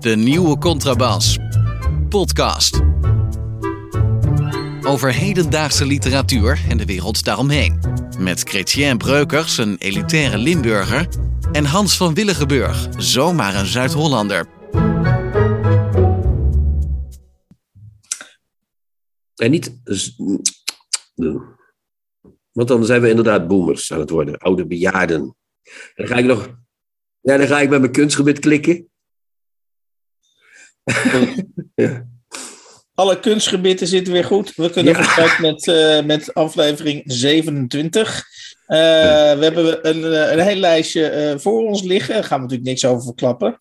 De nieuwe Contrabas. Podcast. Over hedendaagse literatuur en de wereld daaromheen. Met Chrétien Breukers, een elitaire Limburger. En Hans van Willigenburg, zomaar een Zuid-Hollander. En niet. Want dan zijn we inderdaad boomers aan het worden, oude bejaarden. En dan ga ik nog. Ja, dan ga ik bij mijn kunstgebied klikken. ja. Alle kunstgebieden zitten weer goed. We kunnen ja. verder met, uh, met aflevering 27. Uh, we hebben een, eh, een heel lijstje uh, voor ons liggen. Daar gaan we natuurlijk niks over verklappen.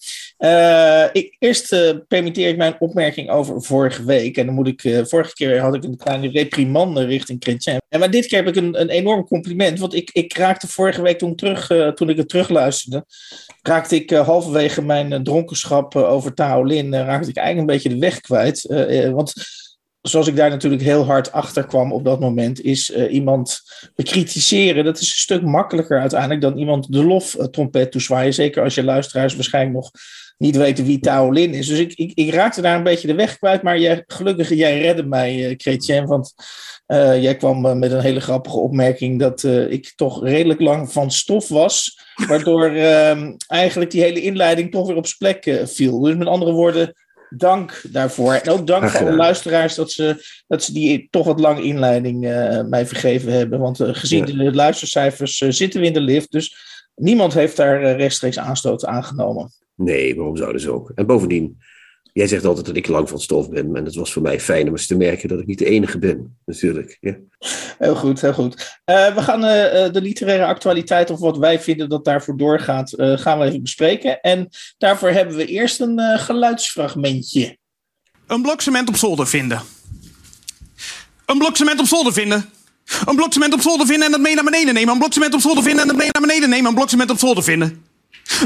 Ik, eerst permitteer ik mijn opmerking over vorige week. En dan moet ik. vorige keer had ik een kleine reprimande richting Chrétien. En maar dit keer heb ik een, een enorm compliment. Want ik, ik raakte vorige week toen, terug, toen ik het terugluisterde. Raakte ik halverwege mijn dronkenschap over Taolin. raakte ik eigenlijk een beetje de weg kwijt. want zoals ik daar natuurlijk heel hard achter kwam op dat moment, is uh, iemand bekritiseren. Dat is een stuk makkelijker uiteindelijk dan iemand de loftrompet uh, toezwaaien. Zeker als je luisteraars waarschijnlijk nog niet weten wie Taolin is. Dus ik, ik, ik, raakte daar een beetje de weg kwijt. Maar gelukkig, jij redde mij, uh, Chrétien. Want jij kwam met een hele grappige opmerking dat ik toch redelijk lang van stof was. Waardoor ehm, eigenlijk die hele inleiding toch weer op zijn plek viel. Dus met andere woorden dank daarvoor. En ook dank voor de luisteraars dat ze, dat ze die toch wat lange inleiding uh, mij vergeven hebben. Want uh, gezien ja. de luistercijfers uh, zitten we in de lift. Dus niemand heeft daar rechtstreeks aanstoot aangenomen. Nee, waarom zouden ze ook? En bovendien, jij zegt altijd dat ik lang van stof ben. En het was voor mij fijn om eens te merken dat ik niet de enige ben, natuurlijk. Ja. Heel goed, heel goed. Uh, we gaan uh, de literaire actualiteit, of wat wij vinden dat daarvoor doorgaat, uh, gaan we even bespreken. En daarvoor hebben we eerst een geluidsfragmentje. Een blokcement op zolder vinden. Een blokcement op zolder vinden. Een blokcement op zolder vinden en dat mee naar beneden nemen. Een blokcement op zolder vinden en dat mee naar beneden nemen. Een blokcement op zolder vinden.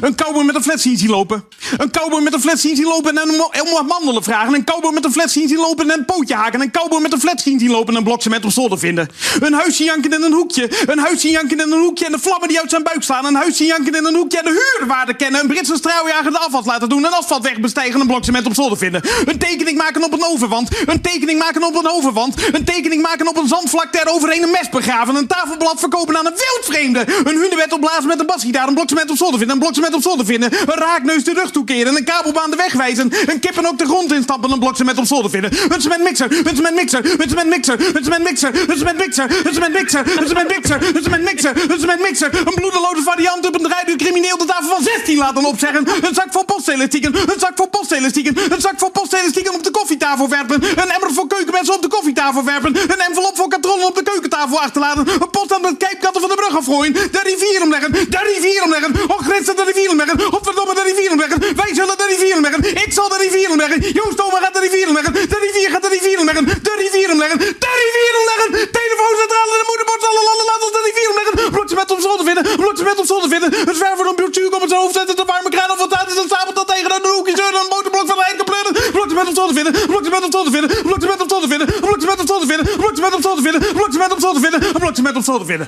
Een cowboy met een fles zien zien lopen. Een cowboy met een fles zien zien lopen en wat mandelen vragen. Een cowboy met een fles zien zien lopen en een pootje haken. Een cowboy met een fles zien zien lopen en een blokcement op zolder vinden. Een huisje janken in een hoekje. Een huisje janken in een hoekje en de vlammen die uit zijn buik slaan. Een huisje janken in een hoekje en de huurwaarde kennen. Een Britse straaljager de afval laten doen. Een asfaltweg bestijgen en een blokcement op zolder vinden. Een tekening maken op een overwand. Een tekening maken op een overwand. Een tekening maken op een zandvlak overheen een mes begraven. Een tafelblad verkopen aan een wildvreemde. Een hunebed opblazen met een basgitaar. Een blokcement op zolder vinden. Een blokcement op zolder vinden. Een raakneus de rug toekeren. Een kabelbaan de weg wijzen. Een kippen ook de grond instappen. Een blokcement op zolder vinden. Een cementmixer. Een cementmixer. Een cementmixer. Een cementmixer. Een cementmixer. Een cementmixer. Een cementmixer. Een cementmixer. Een cementmixer. Een bloedeloze variant op een rijduur crimineel de tafel van 16 laten opzeggen. Een zak vol postelastieken. Een zak vol postelastieken. Een zak vol postelastieken op de koffietafel werpen. Een emmer voor keukenmessen op de koffietafel werpen. Een envelop voor katronnen op de keukentafel achterlaten. Een post aan met kijpkatten van de brug afgooien. De rivier omleggen. De rivier omleggen. Och, grenzen de rivier omleggen. Godverdomme de rivier omleggen. Wij zullen de rivier omleggen. Ik zal de rivier omleggen. Joost Oma gaat de rivier omleggen. De rivier gaat de rivier omleggen. De rivier omleggen. De rivier omleggen. Telefooncentrale, de moederbord, alle landen, laat ons de rivier omleggen. Blokje met op zolder vinden. Blokje met op zolder vinden. Het van een buurtzuur op het hoofd zetten. De warme kraan of wat uit is. Een stapelt dat tegen de hoekje zeuren. Een motorblok van eind pleuren. Blokje met op zolder vinden. Blokje met op zolder vinden. Blokje met op zolder vinden. Blokje met op zolder vinden. Blokje met op zolder vinden. Blokje met op zolder vinden. Blokje met op zolder vinden.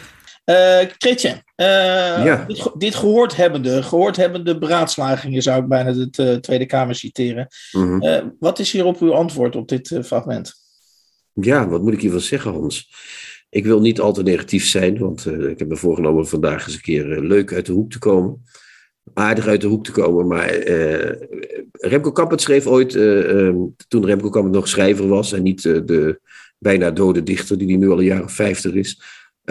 Uh, Kretje, uh, ja. dit, dit, gehoord hebbende, gehoord hebbende beraadslagingen zou ik bijna de uh, Tweede Kamer citeren. Mm -hmm. wat is hierop uw antwoord op dit fragment? Ja, wat moet ik hiervan zeggen, Hans? Ik wil niet al te negatief zijn, want ik heb me voorgenomen vandaag eens een keer leuk uit de hoek te komen. Aardig uit de hoek te komen, maar Remco Kampert schreef ooit, toen Remco Kampert nog schrijver was en niet de bijna dode dichter die, die nu al een jaar of vijftig is,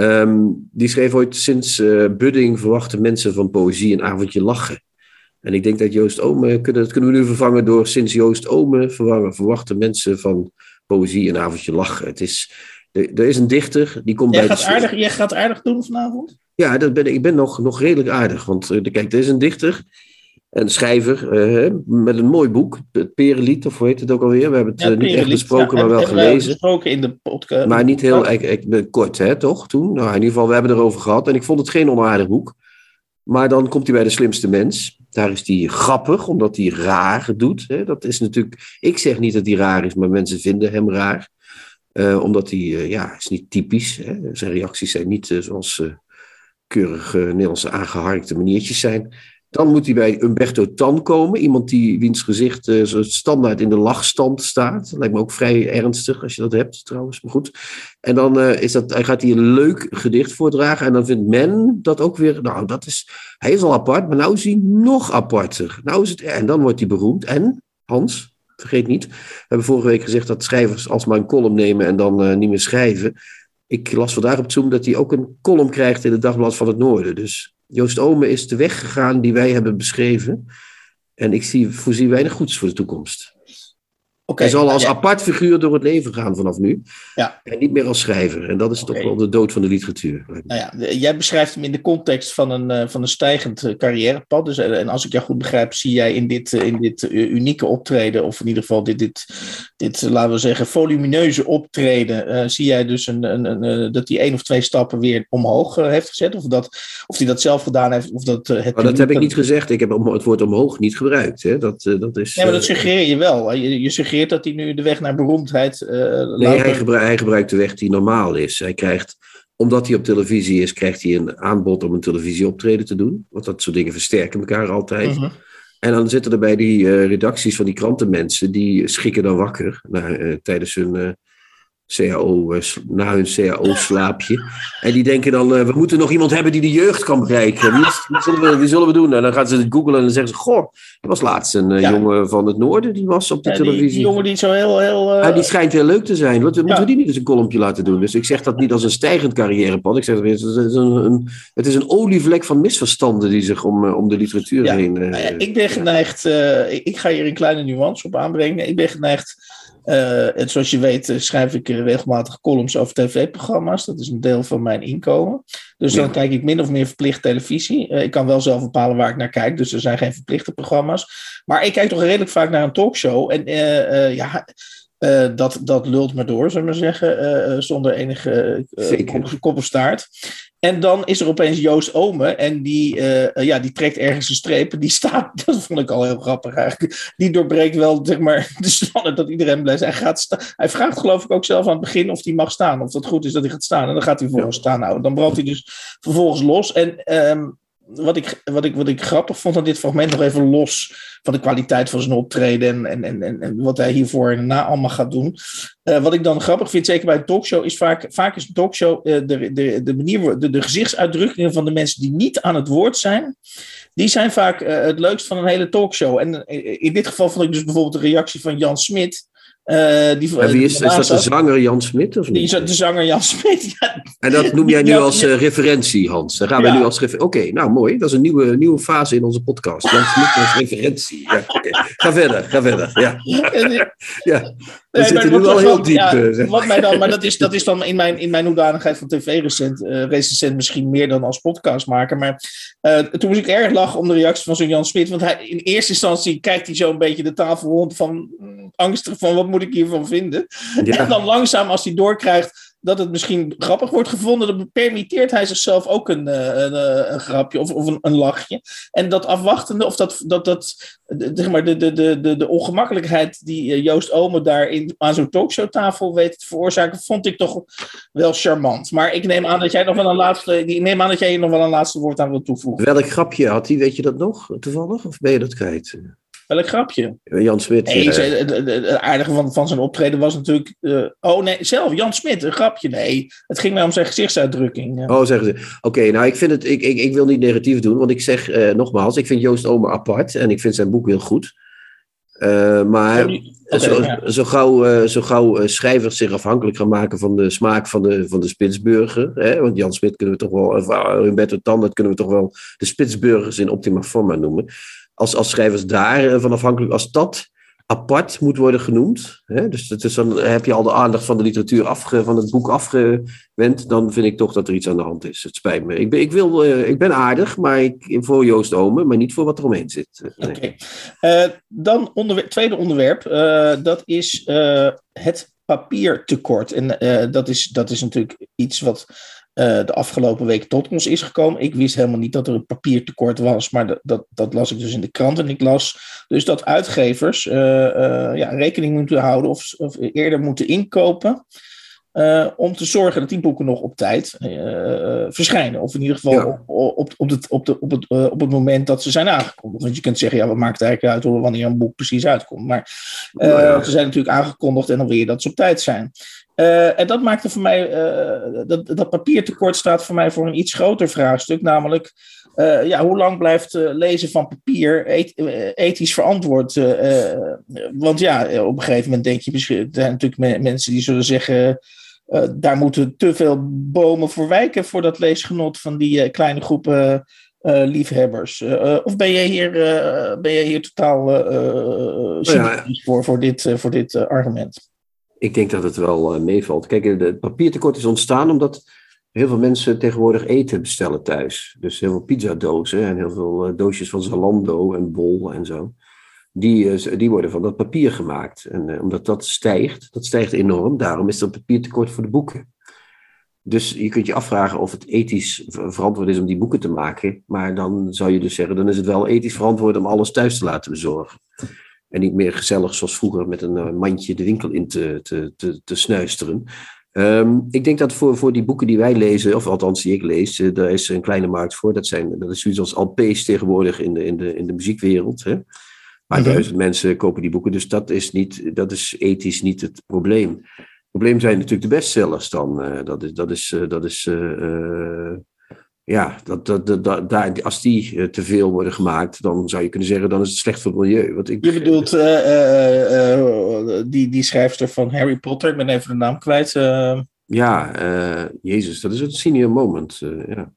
Um, die schreef ooit: Sinds uh, Budding verwachten mensen van poëzie een avondje lachen. En ik denk dat Joost Ome, kunnen, dat kunnen we nu vervangen door sinds Joost Ome verwachten mensen van poëzie een avondje lachen. Het is, er, er is een dichter, die komt jij bij gaat de... aardig, Jij gaat aardig doen vanavond? Ja, dat ben, ik ben nog, nog redelijk aardig. Want uh, kijk, er is een dichter, een schrijver, uh, met een mooi boek, het Perenlied, of hoe heet het ook alweer? We hebben het ja, uh, niet echt besproken, ja, maar wel gelezen. besproken in de podcast. Maar niet heel ik, ik, kort, hè, toch? Toen? Nou, in ieder geval, we hebben erover gehad. En ik vond het geen onaardig boek. Maar dan komt hij bij de slimste mens. Daar is hij grappig, omdat hij raar doet. Hè. Dat is natuurlijk... Ik zeg niet dat hij raar is, maar mensen vinden hem raar. Uh, omdat hij, ja, is niet typisch. Hè. Zijn reacties zijn niet zoals keurig Nederlandse aangeharkte maniertjes zijn. Dan moet hij bij Umberto Tan komen. Iemand die, wiens gezicht uh, zo standaard in de lachstand staat. Lijkt me ook vrij ernstig als je dat hebt, trouwens. Maar goed. En dan uh, is dat, hij gaat hij een leuk gedicht voordragen. En dan vindt men dat ook weer. Nou, dat is. Hij is al apart, maar nou is hij nog aparter. Nou is het, en dan wordt hij beroemd. En, Hans, vergeet niet. We hebben vorige week gezegd dat schrijvers alsmaar een column nemen en dan uh, niet meer schrijven. Ik las vandaag op Zoom dat hij ook een column krijgt in het Dagblad van het Noorden. Dus Joost Ome is de weg gegaan die wij hebben beschreven. En ik zie, voorzie weinig goeds voor de toekomst. Okay, hij zal als ja. apart figuur door het leven gaan vanaf nu. Ja. En niet meer als schrijver. En dat is okay. toch wel de dood van de literatuur. Nou ja, jij beschrijft hem in de context van een, uh, van een stijgend uh, carrièrepad. Dus, uh, en als ik jou goed begrijp, zie jij in dit, in dit unieke optreden, of in ieder geval dit, dit, dit laten we zeggen, volumineuze optreden, zie jij dus een, een, een, dat hij één of twee stappen weer omhoog heeft gezet? Of, dat, of hij dat zelf gedaan heeft? Of dat, het dat heb ik niet gezegd. Ik heb het woord omhoog niet gebruikt. Hè? Dat, dat is, ja, maar dat suggereer je wel. Je, je suggereert dat hij nu de weg naar beroemdheid. Uh, nee, hij, gebruikt, hij gebruikt de weg die normaal is. Hij krijgt, omdat hij op televisie is, krijgt hij een aanbod om een televisieoptreden te doen. Want dat soort dingen versterken elkaar altijd. Uh -huh. En dan zitten er bij die uh, redacties van die krantenmensen, die schikken dan wakker naar, uh, tijdens hun CAO, na hun CAO-slaapje. En die denken dan, uh, we moeten nog iemand hebben die de jeugd kan bereiken. Wie, wie, zullen, we, wie zullen we doen? En dan gaan ze het googlen en dan zeggen ze, goh, er was laatst een uh, ja. jongen van het noorden, die was op de ja, televisie. Die, die, jongen die zo heel... heel uh... die schijnt heel leuk te zijn. Wat, moeten we die niet eens een kolompje laten doen? Dus ik zeg dat niet als een stijgend carrièrepad. Ik zeg het is een, een, het is een olievlek van misverstanden die zich om, om de literatuur heen... Nou ik ben geneigd, ik ga hier een kleine nuance op aanbrengen. Ik ben geneigd... Uh, en zoals je weet uh, schrijf ik uh, regelmatig columns over tv-programma's. Dat is een deel van mijn inkomen. Dus ja. dan kijk ik min of meer verplicht televisie. ik kan wel zelf bepalen waar ik naar kijk, dus er zijn geen verplichte programma's. Maar ik kijk toch redelijk vaak naar een talkshow. En ja, dat, dat lult me door, zullen we zeggen, zonder enige kop of staart. En dan is er opeens Joost Ome en die, uh, ja, die trekt ergens een streep. Die staat, dat vond ik al heel grappig eigenlijk. Die doorbreekt wel zeg maar, de standaard dat iedereen blijft. Hij, gaat sta- hij vraagt geloof ik ook zelf aan het begin of hij mag staan. Of dat goed is dat hij gaat staan. En dan gaat hij vervolgens staan houden. Dan brandt hij dus vervolgens los. En um, wat, ik, wat, ik, wat ik grappig vond aan dit fragment, nog even los van de kwaliteit van zijn optreden en, en, en, en wat hij hiervoor en daarna allemaal gaat doen. Uh, wat ik dan grappig vind, zeker bij een talkshow, is vaak, vaak is een talkshow uh, de, de, de manier, de, de gezichtsuitdrukkingen van de mensen die niet aan het woord zijn, die zijn vaak uh, het leukst van een hele talkshow. En in dit geval vond ik dus bijvoorbeeld de reactie van Jan Smit. Uh, die, en wie is, is dat de zanger Jan Smit? Of niet? Die, de zanger Jan Smit, ja. En dat noem jij nu als uh, referentie, Hans. Dan gaan we nu als referentie. Oké, okay, nou mooi. Dat is een nieuwe, nieuwe fase in onze podcast. Jan Smit als referentie. Ja, okay. Ga verder, ga verder. Ja. ja. We nee, zitten nu wel heel diep. Ja, wat mij dan, maar dat is, dat is dan in mijn, in mijn hoedanigheid van tv-recent uh, recensent misschien meer dan als podcastmaker. Maar uh, toen moest ik erg lachen om de reactie van zo'n Jan Smit. Want hij, in eerste instantie kijkt hij zo een beetje de tafel rond van mm, angstig van wat moet ik hiervan vinden. Ja. En dan langzaam als hij doorkrijgt dat het misschien grappig wordt gevonden, dan permitteert hij zichzelf ook een, een, een grapje of, of een, een, lachje. En dat afwachtende, of dat, dat, dat zeg maar, de, de, de, de ongemakkelijkheid die Joost Ome daar in, aan zo'n talkshowtafel weet te veroorzaken, vond ik toch wel charmant. Maar ik neem aan dat jij nog wel een laatste, ik neem aan dat jij hier nog wel een laatste woord aan wilt toevoegen. Welk grapje had hij? Weet je dat nog toevallig? Of ben je dat kwijt? Welk grapje? Jan Smit. Nee, uh, het aardige van, van zijn optreden was natuurlijk. Uh, oh nee, zelf, Jan Smit, een grapje. Nee, het ging maar om zijn gezichtsuitdrukking. Oh, zeggen ze. Oké, okay, nou, ik vind het. Ik, ik, ik wil niet negatief doen, want ik zeg uh, nogmaals, ik vind Joost Omer apart en ik vind zijn boek heel goed. maar okay, zo, ja. zo, gauw, zo gauw schrijvers zich afhankelijk gaan maken van de smaak van de, van de Spitsburger. Hè? Want Jan Smit kunnen we toch wel, of Humberto Tan, dat kunnen we toch wel de Spitsburgers in optima forma noemen als, als schrijvers daar van afhankelijk, als dat apart moet worden genoemd, hè, dus, dan heb je al de aandacht van de literatuur afge, van het boek afgewend, dan vind ik toch dat er iets aan de hand is. Het spijt me. Ik ben, ik wil, uh, ik ben aardig, maar ik, voor Joost Ome, maar niet voor wat er omheen zit. Uh, dan onderwerp, tweede onderwerp, dat is het papiertekort. En dat, is, dat is natuurlijk iets wat uh, de afgelopen week tot ons is gekomen. Ik wist helemaal niet dat er een papiertekort was, maar dat, dat, dat las ik dus in de krant. En ik las dus dat uitgevers uh, uh, ja, rekening moeten houden of, of, eerder moeten inkopen eh, om te zorgen dat die boeken nog op tijd eh, verschijnen. Of in ieder geval Ja. op, op, op, het, op, de, op, het, eh, op het moment dat ze zijn aangekondigd. Want je kunt zeggen, ja, wat maakt het eigenlijk uit wanneer een boek precies uitkomt. Maar eh, Nou ja. ze zijn natuurlijk aangekondigd en dan wil je dat ze op tijd zijn. Eh, en dat maakte voor mij, eh, dat, dat papiertekort staat voor mij voor een iets groter vraagstuk. Namelijk, eh, ja, hoe lang blijft lezen van papier eth- ethisch verantwoord? want ja, op een gegeven moment denk je misschien, er zijn natuurlijk me- mensen die zullen zeggen, daar moeten te veel bomen voor wijken voor dat leesgenot van die kleine groepen liefhebbers. Of ben je hier, ben je hier totaal ja. cynisch voor, voor dit, voor dit argument? Ik denk dat het wel eh, meevalt. Kijk, het papiertekort is ontstaan omdat heel veel mensen tegenwoordig eten bestellen thuis. Dus heel veel pizzadozen en heel veel eh, doosjes van Zalando en Bol en zo. Die, eh, die worden van dat papier gemaakt. En omdat dat stijgt, dat stijgt enorm. Daarom is een papiertekort voor de boeken. Dus je kunt je afvragen of het ethisch ver- verantwoord is om die boeken te maken. Maar dan zou je dus zeggen, dan is het wel ethisch verantwoord om alles thuis te laten bezorgen. En niet meer gezellig zoals vroeger met een eh, mandje de winkel in te, te, te, te snuisteren. Ehm, ik denk dat voor, voor die boeken die wij lezen, of althans die ik lees, eh, daar is een kleine markt voor. Dat, zijn, dat is zoiets als LP's tegenwoordig in de, in de, in de muziekwereld. Hè? Maar Mhm. duizend mensen kopen die boeken, dus dat is, niet, dat is ethisch niet het probleem. Het probleem zijn natuurlijk de bestsellers dan. eh, dat is, dat is, dat is ja, dat, dat, dat, als die eh, te veel worden gemaakt, dan zou je kunnen zeggen, dan is het slecht voor het milieu. Want ik, Je bedoelt eh, eh, die, die schrijfster van Harry Potter, ik ben even de naam kwijt. Ja, Jezus, dat is een senior moment. ja.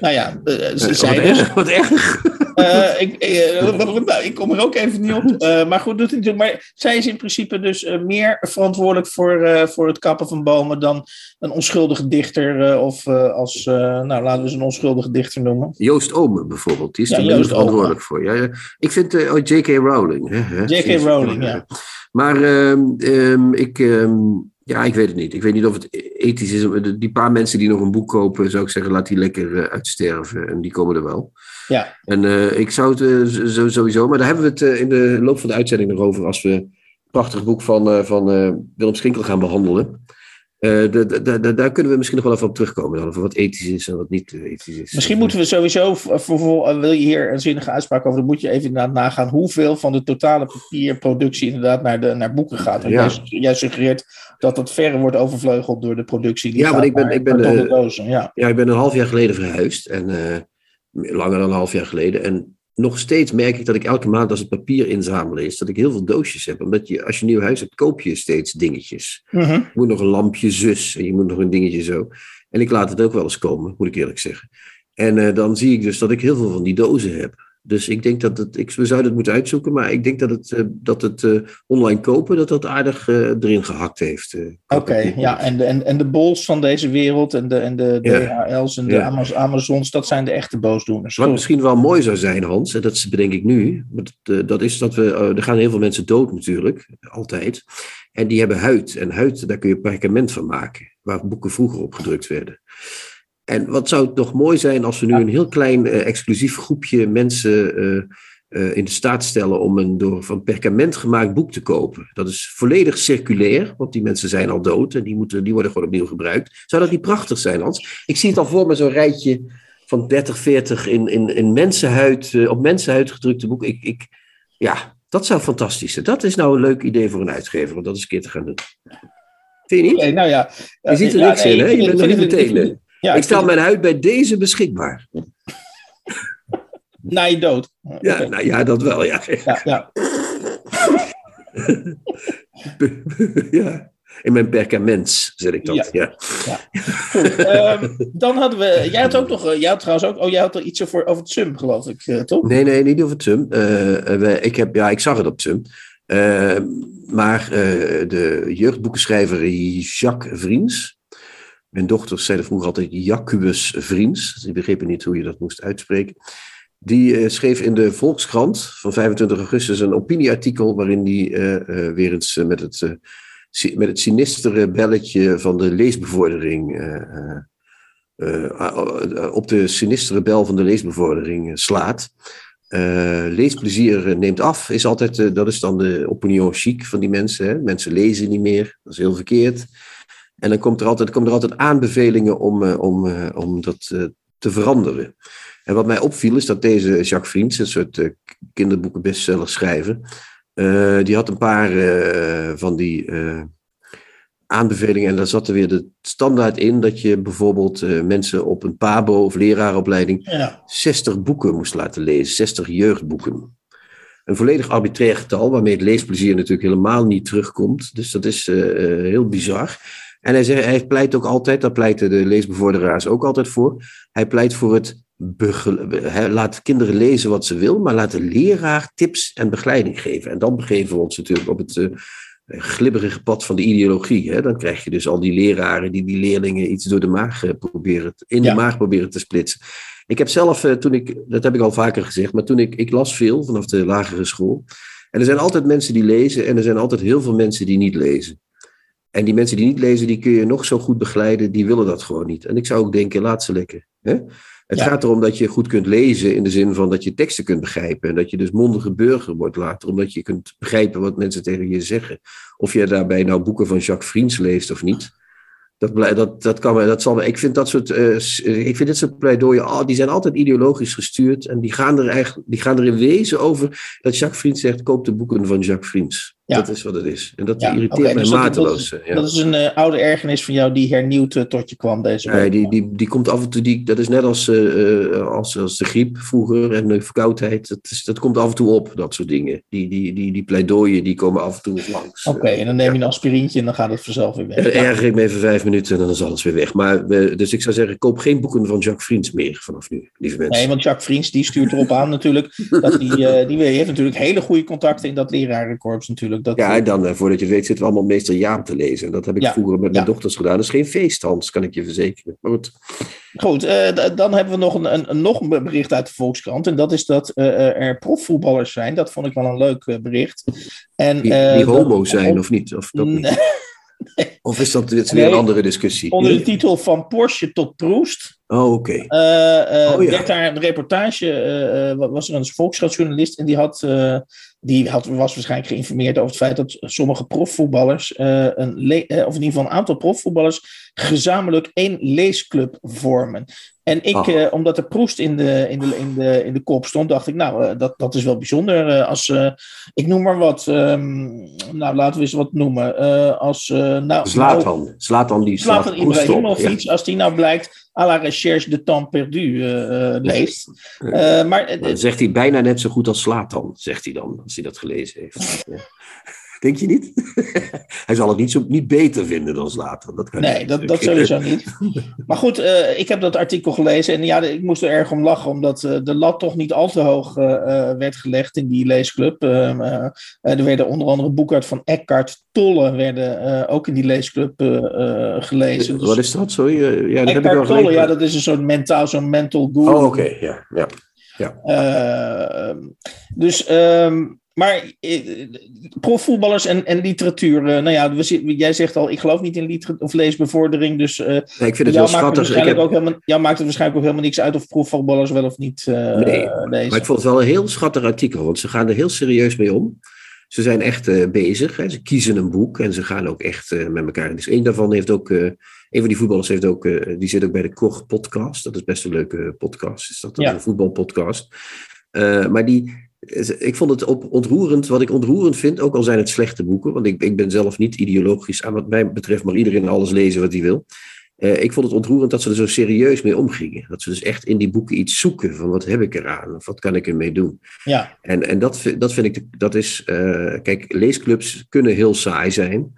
nou ja, ze wat dus, erg, wat erg. Eh, ik, eh, nou, ik kom er ook even niet op. Eh, maar goed, doet het natuurlijk. Maar zij is in principe dus meer verantwoordelijk voor, voor het kappen van bomen dan een onschuldige dichter. of als, nou laten we ze een onschuldige dichter noemen. Joost Omen bijvoorbeeld, die is Ja, er Joost verantwoordelijk voor. Ja, ja. Ik vind oh, J.K. Rowling. J.K. Rowling, ja. Maar ehm, ehm, ik, ehm, ja, ik weet het niet. Ik weet niet of het ethisch is. om- Die paar mensen die nog een boek kopen, zou ik zeggen, laat die lekker eh, uitsterven. En die komen er wel. Ja, En eh, ik zou het eh, sowieso, maar daar hebben we het in de loop van de uitzending nog over als we het prachtig boek van, van Willem Schinkel gaan behandelen. Eh, de- de- de- de- daar kunnen we misschien nog wel even op terugkomen, dan, over wat ethisch is en wat niet eh, ethisch is. misschien moeten we sowieso, eh, wil je hier een zinnige uitspraak over, dan moet je even inderdaad nagaan hoeveel van de totale papierproductie inderdaad naar, de, naar boeken gaat. Want Ja. jij, suggereert dat dat verre wordt overvleugeld door de productie. Die Ja, want ik ben- ik ben, eh, dozen, ja. Ja, ik ben een half jaar geleden verhuisd. En langer dan een half jaar geleden. En nog steeds merk ik dat ik elke maand als het papier inzamelen is, dat ik heel veel doosjes heb. Omdat je, als je een nieuw huis hebt, koop je steeds dingetjes. Mhm. Je moet nog een lampje zus en je moet nog een dingetje zo. En ik laat het ook wel eens komen, moet ik eerlijk zeggen. En eh, dan zie ik dus dat ik heel veel van die dozen heb. Dus ik denk dat het, ik, we zouden het moeten uitzoeken, maar ik denk dat het, eh, dat het eh, online kopen, dat dat aardig eh, erin gehakt heeft. Oké, ja, en de, en, en de bols van deze wereld en de, en de Ja. DHL's en de Ja. Amaz- Amazons, dat zijn de echte boosdoeners. Wat misschien wel mooi zou zijn, Hans, en dat is- bedenk ik nu, dat, dat is dat we, er gaan heel veel mensen dood natuurlijk, altijd. En die hebben huid. En huid, daar kun je perkament van maken, waar boeken vroeger op gedrukt werden. En wat zou het nog mooi zijn als we nu een heel klein eh, exclusief groepje mensen eh, eh, in de staat stellen om een door van perkament gemaakt boek te kopen. Dat is volledig circulair, want die mensen zijn al dood en die, moeten, die worden gewoon opnieuw gebruikt. Zou dat niet prachtig zijn, Hans? Ik zie het al voor me, zo'n rijtje van 30, 40 in, in, in mensenhuid, op mensenhuid gedrukte boeken. Ik, ik, ja, dat zou fantastisch zijn. Dat is nou een leuk idee voor een uitgever, om dat eens een keer te gaan doen. Vind je niet? Nou ja. Je ziet er Ja, niks nee, in, hè? Je bent nog niet meteen. Ja, ik stel mijn huid bij deze beschikbaar. het- Na je dood. Ja, nou ja, dat wel, ja. ja, ja. ja. In mijn perkaments zet ik dat. Ja. Goed, ehm, dan hadden we. Jij had ook nog. eh, Jij had trouwens ook. Oh, jij had er iets over, over het SUM, geloof ik, eh, toch? Nee, nee, niet over TUM. Eh, eh, ik, heb, ja, ik zag het op TUM. Eh, maar de jeugdboekenschrijver Jacques Vriends. Mijn dochters zeiden vroeger altijd Jacobus Vriends. Die begrepen niet hoe je dat moest uitspreken. Die eh, schreef in de Volkskrant van 25 augustus een opinieartikel. waarin hij eh, eh, weer eens met, het, met het sinistere belletje van de leesbevordering. op de sinistere bel van de leesbevordering slaat. Leesplezier neemt af, is altijd, dat is dan de opinion chic van die mensen. Hè? Mensen lezen niet meer, dat is heel verkeerd. En dan komt er altijd, komen er altijd aanbevelingen om, uh, om, uh, om dat uh, te veranderen. En wat mij opviel is dat deze Jacques Vriends, een soort kinderboeken bestseller schrijver, die had een paar van die aanbevelingen. En daar zat er weer de standaard in dat je bijvoorbeeld mensen op een PABO of leraaropleiding Ja. 60 boeken moest laten lezen, 60 jeugdboeken. Een volledig arbitrair getal, waarmee het leesplezier natuurlijk helemaal niet terugkomt. Dus dat is heel bizar. En hij, zei, hij pleit ook altijd, daar pleiten de leesbevorderaars ook altijd voor. Hij pleit voor het hij laat kinderen lezen wat ze wil, maar laat de leraar tips en begeleiding geven. En dan begeven we ons natuurlijk op het uh, glibberige pad van de ideologie. Hè? Dan krijg je dus al die leraren die die leerlingen iets door de maag proberen, in ja. de maag proberen te splitsen. Ik heb zelf, uh, toen ik, dat heb ik al vaker gezegd, maar toen ik, ik las veel vanaf de lagere school. En er zijn altijd mensen die lezen en er zijn altijd heel veel mensen die niet lezen. En die mensen die niet lezen, die kun je nog zo goed begeleiden, die willen dat gewoon niet. En ik zou ook denken, laat ze lekker. Hè? Het ja. gaat erom dat je goed kunt lezen in de zin van dat je teksten kunt begrijpen. En dat je dus mondige burger wordt later, omdat je kunt begrijpen wat mensen tegen je zeggen. Of je daarbij nou boeken van Jacques Friens leest of niet. Dat, dat, dat kan dat zal, ik vind dat soort, uh, ik vind dit soort pleidooien, oh, die zijn altijd ideologisch gestuurd. En die gaan er eigenlijk, die gaan er in wezen over dat Jacques Friens zegt, koop de boeken van Jacques Friens. Ja. Dat is wat het is. En dat ja, irriteert okay, mij dus mateloos. Dat, ja. dat is een uh, oude ergernis van jou die hernieuwd uh, tot je kwam deze week. Nee, die, die, die komt af en toe, die, dat is net als, uh, als, als de griep vroeger en de verkoudheid. Dat, is, dat komt af en toe op, dat soort dingen. Die, die, die, die pleidooien die komen af en toe langs. Oké, okay, en dan neem je een aspirintje en dan gaat het vanzelf weer weg. En erger ik me even vijf minuten en dan is alles weer weg. Maar, dus ik zou zeggen, koop geen boeken van Jacques Friens meer vanaf nu, lieve mensen. Nee, want Jacques Friens die stuurt erop aan natuurlijk. Dat die, die, die heeft natuurlijk hele goede contacten in dat lerarenkorps natuurlijk. Dat, ja, dan voordat je het weet, zitten we allemaal meester Jaap te lezen. En dat heb ik ja, vroeger met mijn ja. dochters gedaan. Dat is geen feest, Hans, kan ik je verzekeren. Maar goed. Goed, uh, dan hebben we nog een, een, een, nog een bericht uit de Volkskrant. En dat is dat uh, er profvoetballers zijn. Dat vond ik wel een leuk uh, bericht. En, die, die homo zijn, of niet? Of, dat niet? Nee. Of is dat is weer nee, een andere discussie? Onder de titel Van Porsche tot Proest. Oh, oké. Uh, uh, oh, ja. werd daar een reportage, uh, was er een Volkskrantjournalist en die had die had, was waarschijnlijk geïnformeerd over het feit dat sommige profvoetballers, uh, een uh, of in ieder geval een aantal profvoetballers, gezamenlijk één leesclub vormen. En ik, uh, omdat er Proest in de, in, de, in, de, in de kop stond, dacht ik, nou, dat, dat is wel bijzonder. als, ik noem maar wat, um, nou, laten we eens wat noemen. als, nou, Zlatan. Nou, Zlatan die Zlatan Ibrahimovic, ja. als die nou blijkt à la recherche de temps perdu leest. Maar, dan zegt hij bijna net zo goed als Slatan, zegt hij dan, als hij dat gelezen heeft. Denk je niet? hij zal het niet, zo, niet beter vinden dan Slatan. Dat kan nee, niet. Dat, dat sowieso niet. Maar goed, uh, ik heb dat artikel gelezen en ja, ik moest er erg om lachen, omdat uh, de lat toch niet al te hoog uh, werd gelegd in die leesclub. Ehm, er werden onder andere boeken van Eckhart Tolle werden ook in die leesclub gelezen. Dus, Wat is dat? Sorry? ja, dat Eckhart Tolle, ja, dat is een soort mentaal, zo'n mental guru. Oh, oké, okay. ja. ja. ja. Ehm, dus... Um, maar eh, profvoetballers en, en literatuur. Uh, nou ja, we, jij zegt al, ik geloof niet in liter- of leesbevordering. Dus uh, nee, ik vind het wel schattig. Het heb... ook helemaal, jou maakt het waarschijnlijk ook helemaal niks uit of profvoetballers wel of niet uh, nee, lezen. Maar ik vond het wel een heel schattig artikel, want ze gaan er heel serieus mee om. Ze zijn echt bezig. Hè. Ze kiezen een boek en ze gaan ook echt met elkaar. Dus één daarvan heeft ook. een van die voetballers heeft ook, die zit ook bij de Koch podcast. Dat is best een leuke podcast. Is dat, dat ja. een voetbalpodcast? maar die, ik vond het op, ontroerend, wat ik ontroerend vind, ook al zijn het slechte boeken, want ik, ik ben zelf niet ideologisch aan wat mij betreft, maar iedereen alles lezen wat hij wil. Uh, ik vond het ontroerend dat ze er zo serieus mee omgingen. Dat ze dus echt in die boeken iets zoeken van wat heb ik eraan of wat kan ik ermee doen. Ja. En, en dat, dat vind ik, dat is, uh, kijk, leesclubs kunnen heel saai zijn,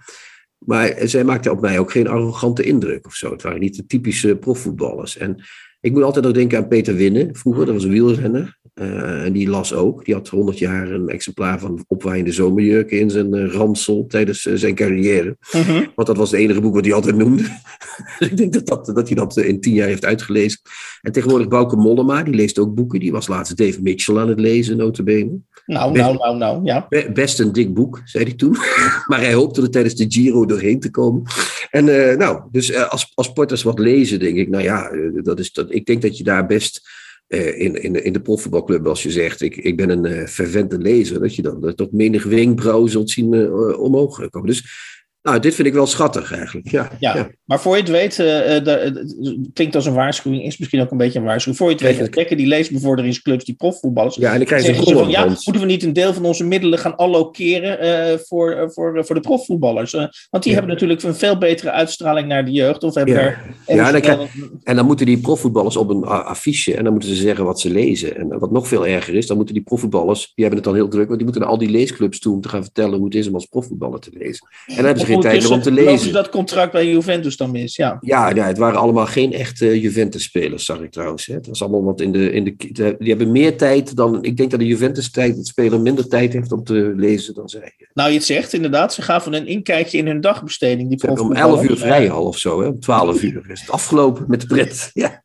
maar zij maakten op mij ook geen arrogante indruk of zo. Het waren niet de typische profvoetballers. En ik moet altijd nog denken aan Peter Winnen, vroeger, dat was een wielrenner. Uh, en die las ook. Die had 100 jaar een exemplaar van opwaaiende zomerjurken in zijn uh, ransel tijdens uh, zijn carrière. Mm-hmm. Want dat was het enige boek wat hij altijd noemde. dus ik denk dat, dat, dat hij dat in tien jaar heeft uitgelezen. En tegenwoordig Bouke Mollema, die leest ook boeken. Die was laatst Dave Mitchell aan het lezen, notabene. Nou, best, nou, nou, nou, ja. Best een dik boek, zei hij toen. maar hij hoopte er tijdens de Giro doorheen te komen. En nou, dus als, als sporters wat lezen, denk ik, nou ja, dat is, dat, ik denk dat je daar best in, in, in de profvoetbalclub, als je zegt, ik, ik ben een uh, fervente lezer, dat je dan uh, tot menig wenkbrauw zult zien omhoog komen. Dus Nou, dit vind ik wel schattig eigenlijk. Ja, Ja, ja. maar voor je het weet, eh, eh, het klinkt als een waarschuwing, is misschien ook een beetje een waarschuwing. Voor je het weet, ontdekken die leesbevorderingsclubs, die profvoetballers, Ja, en dan krijg je een ze van, ja, moeten we niet een deel van onze middelen gaan allokeren eh, voor, voor, voor de profvoetballers? Want die Ja. hebben natuurlijk een veel betere uitstraling naar de jeugd. Of hebben Ja. daar Ja, dan En dan moeten die profvoetballers op een affiche en dan moeten ze zeggen wat ze lezen. En wat nog veel erger is, dan moeten die profvoetballers, die hebben het dan heel druk, want die moeten naar al die leesclubs toe om te gaan vertellen hoe het is om als profvoetballer te lezen. En dan hebben ze geen tijd meer om te ze lezen. dat contract bij Juventus dan mis? Ja. Ja, ja, het waren allemaal geen echte Juventus-spelers, zag ik trouwens. Hè. Het was allemaal wat in de, in de. Die hebben meer tijd dan. Ik denk dat de Juventus-tijd, het speler minder tijd heeft om te lezen dan zij. Ze Nou, je het zegt inderdaad, ze gaven een inkijkje in hun dagbesteding. Die hebben om profvoetballers. 11 uur vrij al of zo, hè. om 12 uur is het afgelopen met de pret. Ja.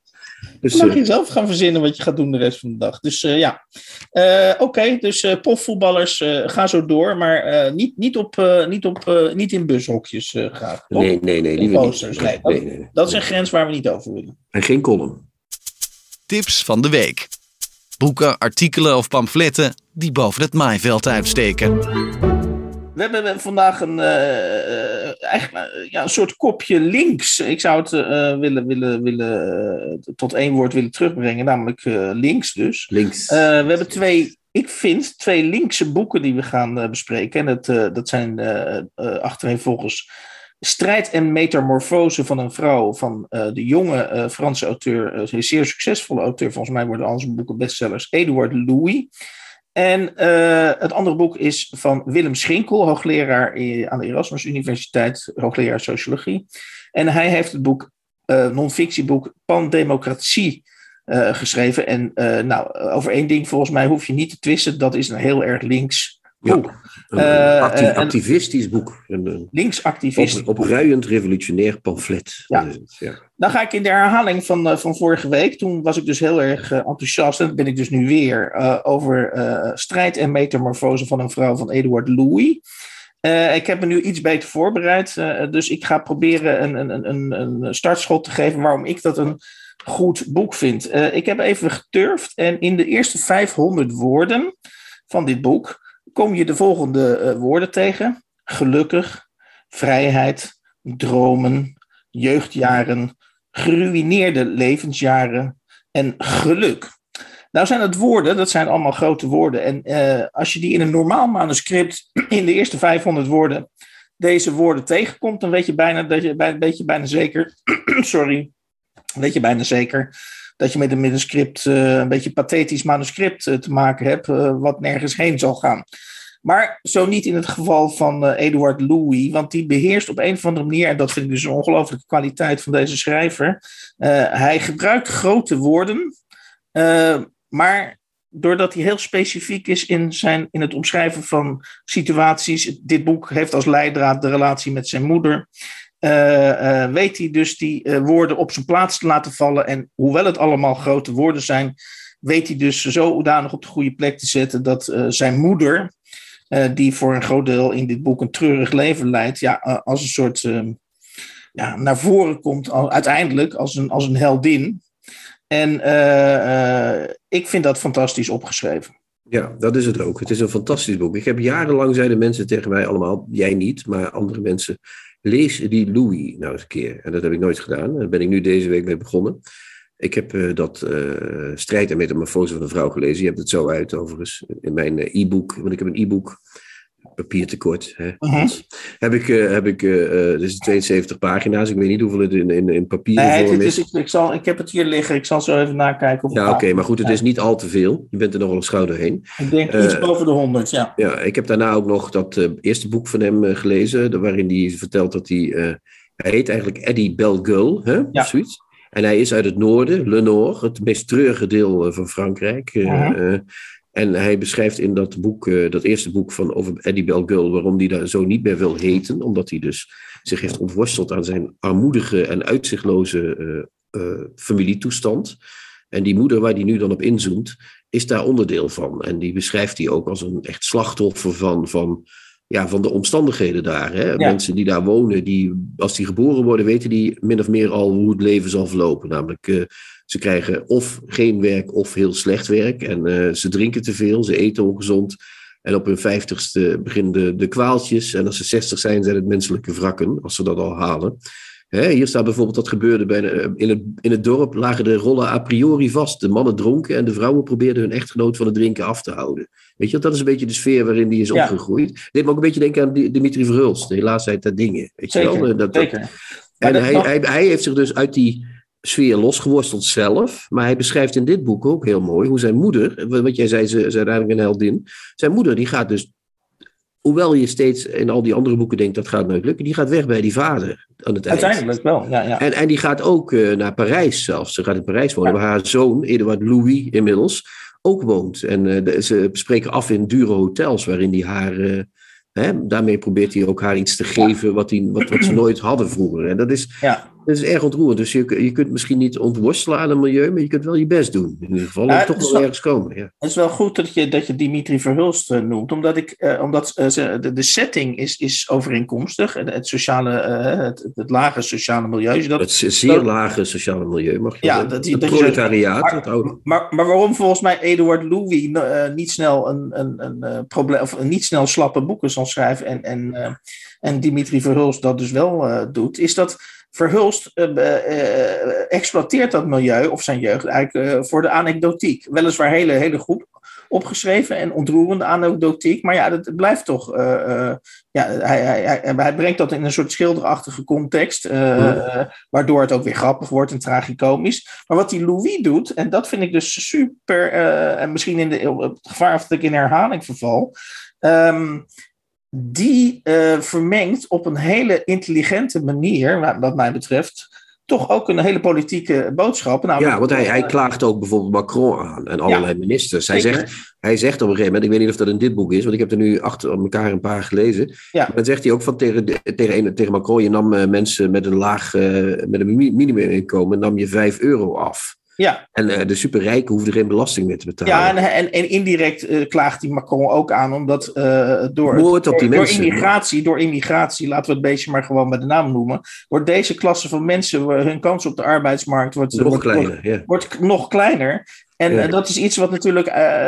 Dus, Dan mag eh, je zelf gaan verzinnen wat je gaat doen de rest van de dag. Dus eh, ja, Eh, oké. dus eh profvoetballers, eh ga zo door. Maar eh, niet, niet, op, eh, niet, op, eh, niet in bushokjes eh graag. toch? nee, nee, nee, liever niet. posters, Nee, nee. nee, nee, nee. Dat is een grens waar we niet over willen. En geen column. Tips van de week. Boeken, artikelen of pamfletten die boven het maaiveld uitsteken. We hebben vandaag een, eh, eh, eigenlijk, eh, ja, een soort kopje links. Ik zou het willen, willen, willen, tot één woord willen terugbrengen, namelijk links dus. Links. We hebben twee, ik vind, twee linkse boeken die we gaan bespreken. En het, dat zijn achtereenvolgens Strijd en Metamorfose van een vrouw van de jonge Franse auteur, een zeer succesvolle auteur, volgens mij worden al zijn boeken bestsellers, Eduard Louis. En eh, het andere boek is van Willem Schinkel, hoogleraar aan de Erasmus Universiteit, hoogleraar sociologie. En hij heeft het boek, eh non-fictieboek Pandemocratie eh, geschreven. En nou, over één ding volgens mij hoef je niet te twisten, dat is een heel erg links Ja. Een eh, acti- en- activistisch boek. Een, een Linksactivist. op, opruiend revolutionair pamflet. Ja. Het, ja. Dan ga ik in de herhaling van, eh, van vorige week. Toen was ik dus heel erg eh, enthousiast. En dat ben ik dus nu weer. eh, over eh, strijd en metamorfose van een vrouw van Eduard Louis. Eh, ik heb me nu iets beter voorbereid. eh, dus ik ga proberen een, een, een, een startschot te geven waarom ik dat een goed boek vind. Eh, ik heb even geturfd. En in de eerste 500 woorden van dit boek kom je de volgende eh, woorden tegen: gelukkig, vrijheid, dromen, jeugdjaren, geruïneerde levensjaren en geluk. Nou zijn het woorden, dat zijn allemaal grote woorden. En eh, als je die in een normaal manuscript in de eerste 500 woorden deze woorden tegenkomt, dan weet je bijna, dat je, bij- weet je bijna zeker, sorry, weet je bijna zeker dat je met een manuscript, eh, een beetje pathetisch manuscript eh, te maken hebt, eh, wat nergens heen zal gaan. Maar zo niet in het geval van Eduard Louis, want die beheerst op een of andere manier, en dat vind ik dus een ongelooflijke kwaliteit van deze schrijver. hij gebruikt grote woorden, maar doordat hij heel specifiek is in, zijn, in het omschrijven van situaties, dit boek heeft als leidraad de relatie met zijn moeder. Eh, eh, weet hij dus die eh, woorden op zijn plaats te laten vallen. En hoewel het allemaal grote woorden zijn, weet hij dus zodanig op de goede plek te zetten dat zijn moeder, die voor een groot deel in dit boek een treurig leven leidt, ja, als een soort eh, ja, naar voren komt, uiteindelijk als een, als een heldin. En ik vind dat fantastisch opgeschreven. Ja, dat is het ook. Het is een fantastisch boek. Ik heb jarenlang zeiden mensen tegen mij allemaal, jij niet, maar andere mensen, lees die Louis nou eens een keer. En dat heb ik nooit gedaan. Daar ben ik nu deze week mee begonnen. Ik heb eh, dat eh, Strijd en Metamorfose van een vrouw gelezen. Je hebt het zo uit overigens in mijn eh, e-book. Want ik heb een e-book, papiertekort. Hè. Hans. Heb ik, eh, heb ik eh, eh, dus 72 pagina's. Ik weet niet hoeveel het in, in, in papieren Nee, vorm is. is, ik, zal, ik heb het hier liggen. Ik zal zo even nakijken. Of Ja, oké, maar goed, het is niet al te veel. Je bent er nog wel een schouder heen. Ik denk eh, iets boven de 100, ja. Ja, ik heb daarna ook nog dat eh, eerste boek van hem eh, gelezen, waarin hij vertelt dat hij, eh, hij heet eigenlijk Eddie Belgueul, hè, Ja. of zoiets. En hij is uit het noorden, Le Nord, het meest treurige deel eh, van Frankrijk. eh, eh, en hij beschrijft in dat boek, eh, dat eerste boek van over Eddie Belgueul, waarom hij daar zo niet meer wil heten, omdat hij dus zich heeft ontworsteld aan zijn armoedige en uitzichtloze eh, eh, familietoestand. En die moeder waar hij nu dan op inzoomt, is daar onderdeel van. En die beschrijft hij ook als een echt slachtoffer van, van, ja, van de omstandigheden daar. Hè? Mensen die daar wonen, die, als die geboren worden, weten die min of meer al hoe het leven zal verlopen. Namelijk, ze krijgen of geen werk of heel slecht werk. En eh, ze drinken te veel, ze eten ongezond. En op hun vijftigste beginnen de, de kwaaltjes. En als ze zestig zijn, zijn het menselijke wrakken, als ze dat al halen. Hè, hier staat bijvoorbeeld dat gebeurde bij de- in, het, in het dorp lagen de rollen a priori vast. De mannen dronken en de vrouwen probeerden hun echtgenoot van het drinken af te houden. Weet je, dat is een beetje de sfeer waarin die is Ja. opgegroeid. Dit me ook een beetje denken aan Di- Dimitri Verhulst. Helaas zijn dat dingen. Weet je wel? Zeker, Dat, dat- zeker. En hij, nog- hij, hij heeft zich dus uit die sfeer losgeworsteld zelf. Maar hij beschrijft in dit boek ook heel mooi hoe zijn moeder, wat jij zei, ze, ze is uiteindelijk een heldin. Zijn moeder die gaat dus, hoewel je steeds in al die andere boeken denkt dat gaat nooit lukken, die gaat weg bij die vader aan het eind. Uiteindelijk wel, ja. ja. En, en die gaat ook eh, naar Parijs zelfs. Ze gaat in Parijs wonen, waar haar zoon, Eduard Louis inmiddels, ook woont. En eh, ze spreken af in dure hotels waarin hij haar... hè, daarmee probeert hij ook haar iets te geven wat, hij, wat, wat ze nooit hadden vroeger. En dat is, ja. Dat is erg ontroerend. Dus je, je kunt misschien niet ontworstelen aan een milieu, maar je kunt wel je best doen. In ieder geval, Ja, en toch het wel wel- ergens komen. Ja. Het is wel goed dat je, dat je Dimitri Verhulst eh, noemt, omdat, ik, eh, omdat eh, de, de setting is, is overeenkomstig. Het, het, sociale, het, het lage sociale milieu. Dat, Het zeer lage sociale milieu, mag je Ja, zeggen. dat het dat je- proletariaat. maar- het maar, maar waarom volgens mij Eduard Louis niet snel een, een, een, probleem, of niet snel slappe boeken zal schrijven en, en, en Dimitri Verhulst dat dus wel doet, is dat Verhulst eh, eh, exploiteert dat milieu of zijn jeugd eigenlijk eh, voor de anekdotiek. Weliswaar hele, hele goed opgeschreven en ontroerende anekdotiek, maar ja, dat blijft toch. ja, hij, hij, hij, brengt dat in een soort schilderachtige context, waardoor het ook weer grappig wordt en tragicomisch. Maar wat die Louis doet, en dat vind ik dus super, en misschien in de, op het gevaar of dat ik in herhaling verval, ehm, die eh, vermengt op een hele intelligente manier, wat wat mij betreft, toch ook een hele politieke boodschap. Namelijk, Ja, want hij, hij klaagt ook bijvoorbeeld Macron aan en allerlei ministers. Hij zeker. zegt, hij zegt op een gegeven moment, ik weet niet of dat in dit boek is, want ik heb er nu achter elkaar een paar gelezen. Ja. Maar dan zegt hij ook van tegen, tegen, een- tegen Macron, je nam eh, mensen met een laag, eh, met een mi- minimuminkomen, nam je 5 euro af. Ja, En eh, de superrijken hoefden geen belasting meer te betalen. ja en, en, en indirect eh, klaagt die Macron ook aan, omdat eh, door, Moord op die door, mensen. door immigratie, door immigratie, laten we het beestje maar gewoon bij de naam noemen, wordt deze klasse van mensen, hun kans op de arbeidsmarkt wordt, Nog wordt, wordt, kleiner, ja. wordt nog kleiner. En Ja. dat is iets wat natuurlijk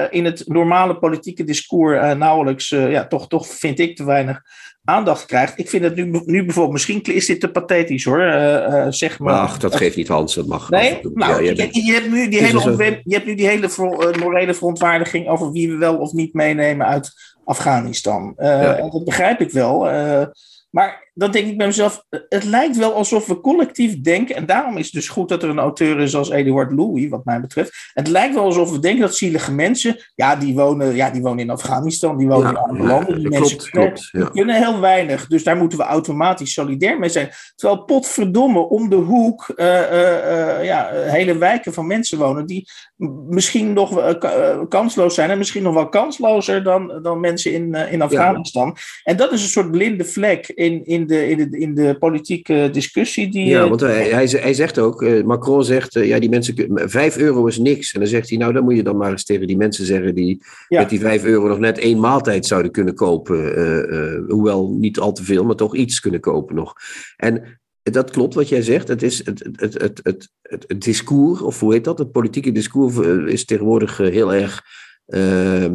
in het normale politieke discours nauwelijks, ja, toch, toch vind ik te weinig aandacht krijgt. Ik vind het nu, nu bijvoorbeeld, misschien is dit te pathetisch hoor, eh, eh, zeg maar. Ach, dat geeft niet Hans, dat mag. Nee, nou, Ja, je, hebt nu die hele, je hebt nu die hele eh, morele verontwaardiging over wie we wel of niet meenemen uit Afghanistan. Eh, Ja. Dat begrijp ik wel. eh, maar dan denk ik bij mezelf, het lijkt wel alsof we collectief denken, en daarom is het dus goed dat er een auteur is als Eduard Louis, wat mij betreft. Het lijkt wel alsof we denken dat zielige mensen, ja, die wonen, ja, die wonen in Afghanistan, die wonen Ja, in andere landen, die mensen klopt, kunnen, klopt, ja. die kunnen heel weinig, dus daar moeten we automatisch solidair mee zijn. Terwijl potverdomme om de hoek eh, eh, eh, ja, hele wijken van mensen wonen die misschien nog ka- kansloos zijn en misschien nog wel kanslozer dan, dan mensen in, in Afghanistan. En dat is een soort blinde vlek in, in, de, in, de, in de politieke discussie. Die, Ja, eh, want hij, hij, ze- hij zegt ook, eh, Macron zegt, eh, ja, die mensen, 5 euro is niks. En dan zegt hij, nou, dan moet je dan maar eens tegen die mensen zeggen die Ja. met die 5 euro nog net één maaltijd zouden kunnen kopen. hoewel niet al te veel, maar toch iets kunnen kopen nog. En dat klopt wat jij zegt. Het, is het, het, het, het, het, het discours, of hoe heet dat? Het politieke discours is tegenwoordig heel erg eh,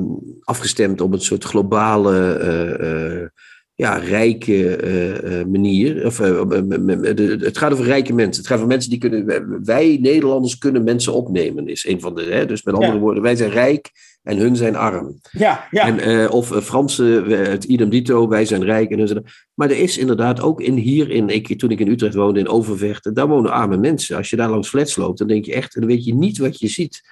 afgestemd op een soort globale, ja, rijke eh, eh, manier. Of, eh, het gaat over rijke mensen. Het gaat over mensen die kunnen. Wij Nederlanders kunnen mensen opnemen, is een van de. Hè? Dus met andere Ja. woorden, wij zijn rijk en hun zijn arm. ja, ja. En, of Fransen, het idem dito, wij zijn rijk. En hun zijn, maar er is inderdaad ook in hier, in, ik, toen ik in Utrecht woonde, in Overvecht, daar wonen arme mensen. Als je daar langs flats loopt, dan denk je echt, dan weet je niet wat je ziet.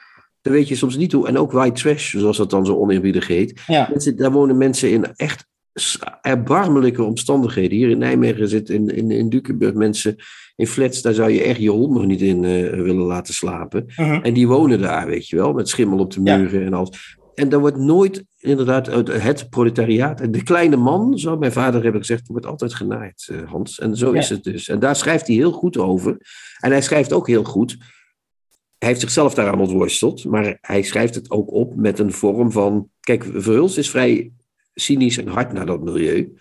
Dan weet je soms niet hoe. En ook white trash, zoals dat dan zo oneerbiedig heet. ja. Mensen, daar wonen mensen in echt erbarmelijke omstandigheden. Hier in Nijmegen zitten in, in, in Dukenburg mensen in flats, daar zou je echt je hond nog niet in eh, willen laten slapen. Mhm. En die wonen daar, weet je wel, met schimmel op de Ja. muren en alles. En daar wordt nooit inderdaad het proletariaat. De kleine man, zou mijn vader hebben gezegd, wordt altijd genaaid, eh, Hans. En zo Ja. is het dus. En daar schrijft hij heel goed over. En hij schrijft ook heel goed. Hij heeft zichzelf daaraan ontworsteld, maar hij schrijft het ook op met een vorm van. Kijk, Verhulst is vrij cynisch en hard naar dat milieu.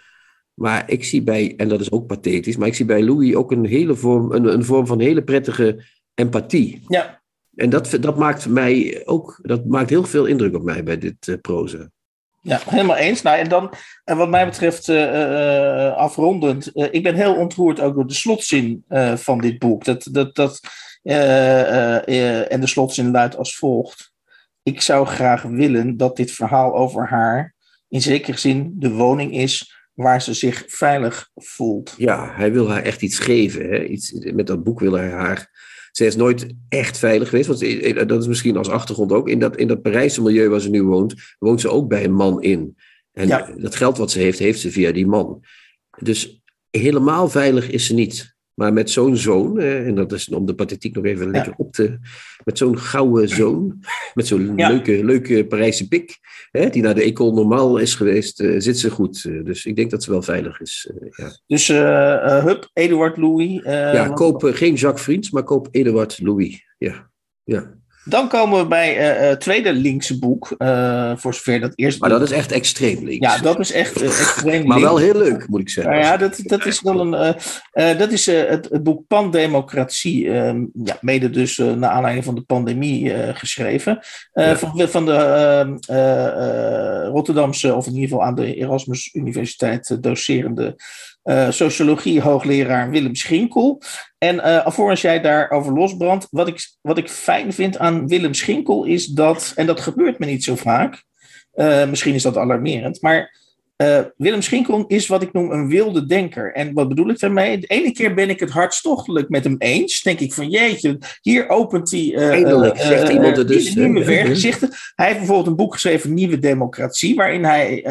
Maar ik zie bij, en dat is ook pathetisch, maar ik zie bij Louis ook een, hele vorm, een, een vorm van hele prettige empathie. ja. En dat, dat maakt mij ook, dat maakt heel veel indruk op mij bij dit eh proza. Ja, helemaal eens. Nou, en dan, en wat mij betreft, uh, afrondend. ik ben heel ontroerd ook door de slotzin van dit boek. Dat, dat, dat, en de slotzin luidt als volgt. Ik zou graag willen dat dit verhaal over haar in zekere zin de woning is waar ze zich veilig voelt. Ja, hij wil haar echt iets geven. Hè? Iets, met dat boek wil hij haar. Zij is nooit echt veilig geweest. Want dat is misschien als achtergrond ook. In dat, in dat Parijse milieu waar ze nu woont, woont ze ook bij een man in. En dat geld wat ze heeft, heeft ze via die man. Dus helemaal veilig is ze niet. Maar met zo'n zoon, en dat is om de pathetiek nog even lekker op te. Met zo'n gouden zoon, met zo'n leuke, leuke Parijse pik, hè, die naar de Ecole Normaal is geweest, uh, zit ze goed. Uh, dus ik denk dat ze wel veilig is. Uh, ja. Dus Hup, Eduard Louis. ja, koop geen Jacques Vriends, maar koop Eduard Louis. Ja, ja. Dan komen we bij uh, het tweede linkse boek. Uh, voor zover dat eerste. Maar dat is echt extreem links. Ja, dat is echt uh, extreem links. maar wel heel leuk, moet ik zeggen. Nou ja, dat, dat is wel een. dat is het, het, boek Pandemocratie. Ehm, ja, mede dus naar aanleiding van de pandemie geschreven. Ja. Van, van de ehm, Rotterdamse, of in ieder geval aan de Erasmus Universiteit docerende uh, sociologie hoogleraar Willem Schinkel. En uh, alvorens jij daarover losbrandt, wat ik, wat ik fijn vind aan Willem Schinkel is dat, en dat gebeurt me niet zo vaak, uh, misschien is dat alarmerend, maar uh, Willem Schinkel is wat ik noem een wilde denker. En wat bedoel ik daarmee? De ene keer ben ik het hartstochtelijk met hem eens. Denk ik van jeetje, hier opent hij. Uh, Eindelijk zegt iemand het dus. Nieuwe werkgezichten. Hij heeft bijvoorbeeld een boek geschreven, Nieuwe Democratie, waarin hij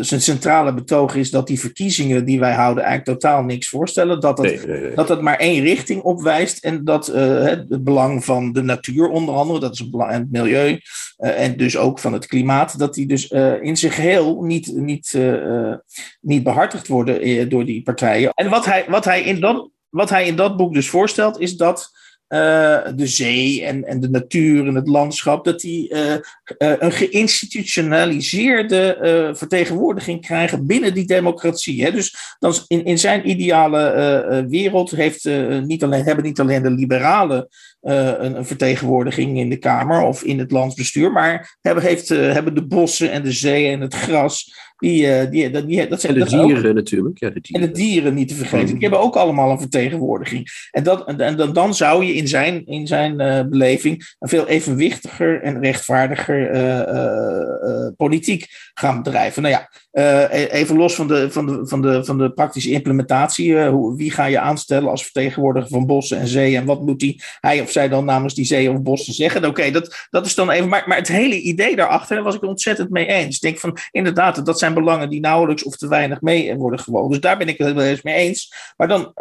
zijn centrale betoog is dat die verkiezingen die wij houden eigenlijk totaal niks voorstellen. Dat het, Dat het maar één richting opwijst en dat het belang van de natuur onder andere, dat is het belang en het milieu en dus ook van het klimaat, dat die dus in zijn geheel niet, niet, niet behartigd worden door die partijen. En wat hij, wat, hij in dat, wat hij in dat boek dus voorstelt is dat de zee en, en de natuur en het landschap, dat die een geïnstitutionaliseerde vertegenwoordiging krijgen binnen die democratie. Hè? Dus dan in, in zijn ideale wereld heeft, niet alleen, hebben niet alleen de liberalen een, vertegenwoordiging in de Kamer of in het landsbestuur, maar hebben, heeft, hebben de bossen en de zee en het gras die, uh, die, die, dat zijn, en de dieren natuurlijk. Ja, de dieren. En de dieren niet te vergeten. Die hebben ook allemaal een vertegenwoordiging. En, dat, en dan, dan zou je in zijn, in zijn uh, beleving een veel evenwichtiger en rechtvaardiger uh, politiek gaan bedrijven. Nou ja, e-, even los van de, van de, van de, van de praktische implementatie. Hoe, wie ga je aanstellen als vertegenwoordiger van bossen en zeeën? En wat moet die, hij of zij dan namens die zeeën of bossen zeggen? Oké, dat, dat is dan even. Maar, maar het hele idee daarachter, daar was ik ontzettend mee eens. Ik denk van inderdaad, dat zijn belangen die nauwelijks of te weinig mee worden gewogen. Dus daar ben ik het wel eens mee eens. Maar dan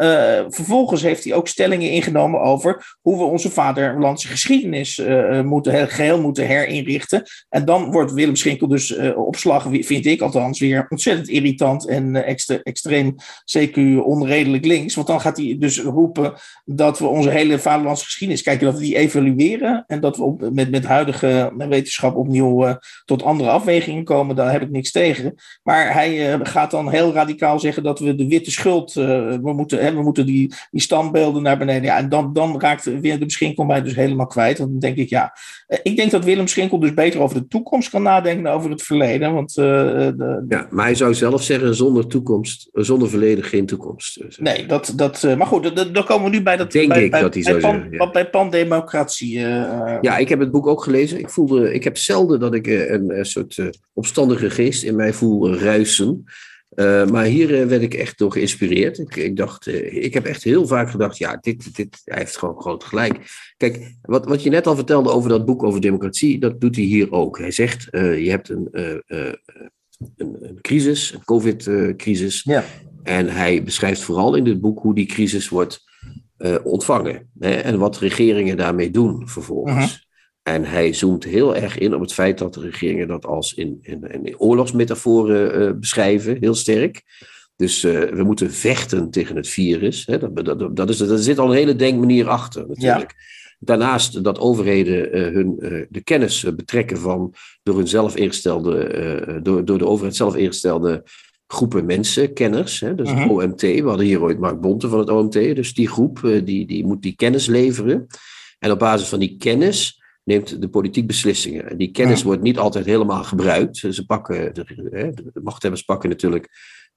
vervolgens heeft hij ook stellingen ingenomen over hoe we onze vaderlandse geschiedenis moeten, geheel moeten herinrichten. En dan wordt Willem Schinkel dus uh, op slag, vind ik althans, weer ontzettend irritant en extre extreem CQ onredelijk links. Want dan gaat hij dus roepen dat we onze hele vaderlandse geschiedenis kijken, dat we die evalueren en dat we met, met huidige wetenschap opnieuw tot andere afwegingen komen. Daar heb ik niks tegen. Maar hij uh, gaat dan heel radicaal zeggen dat we de witte schuld, we moeten, hè, we moeten die, die standbeelden naar beneden. Ja, en dan, dan raakt Willem Schinkel mij dus helemaal kwijt. Want dan denk ik, ja, ik denk dat Willem Schinkel dus beter over de toekomst kan nadenken dan over het verleden. Want, de, ja, maar hij zou zelf zeggen, zonder toekomst, zonder verleden geen toekomst. Nee, dat, dat, maar goed, dan komen we nu bij dat... Denk bij, ik bij, dat hij zou pan, zeggen. Ja. Bij pandemocratie. ja, ik heb het boek ook gelezen. Ik voelde, ik heb zelden dat ik een, een soort opstandige geest in mij voel ruisen. Uh, maar hier werd ik echt door geïnspireerd. Ik, ik dacht, ik heb echt heel vaak gedacht, ja, dit, dit, hij heeft gewoon groot gelijk. Kijk, wat, wat je net al vertelde over dat boek over democratie, dat doet hij hier ook. Hij zegt, je hebt een, een, een, crisis, een covid-crisis. Ja. En hij beschrijft vooral in dit boek hoe die crisis wordt ontvangen. Hè, en wat regeringen daarmee doen vervolgens. -huh. En hij zoomt heel erg in op het feit dat de regeringen dat als in, in, in oorlogsmetaforen uh, beschrijven, heel sterk. Dus uh, we moeten vechten tegen het virus. Hè. Dat, dat, dat is, er zit al een hele denkmanier achter natuurlijk. Ja. Daarnaast dat overheden uh, hun, de kennis betrekken van door, hun zelf ingestelde, door, door de overheid zelf ingestelde groepen mensen, kenners. Hè, dus het OMT, we hadden hier ooit Mark Bonte van het OMT. Dus die groep die, die moet die kennis leveren. En op basis van die kennis neemt de politiek beslissingen. En die kennis wordt niet altijd helemaal gebruikt. Ze pakken, de, de machthebbers pakken natuurlijk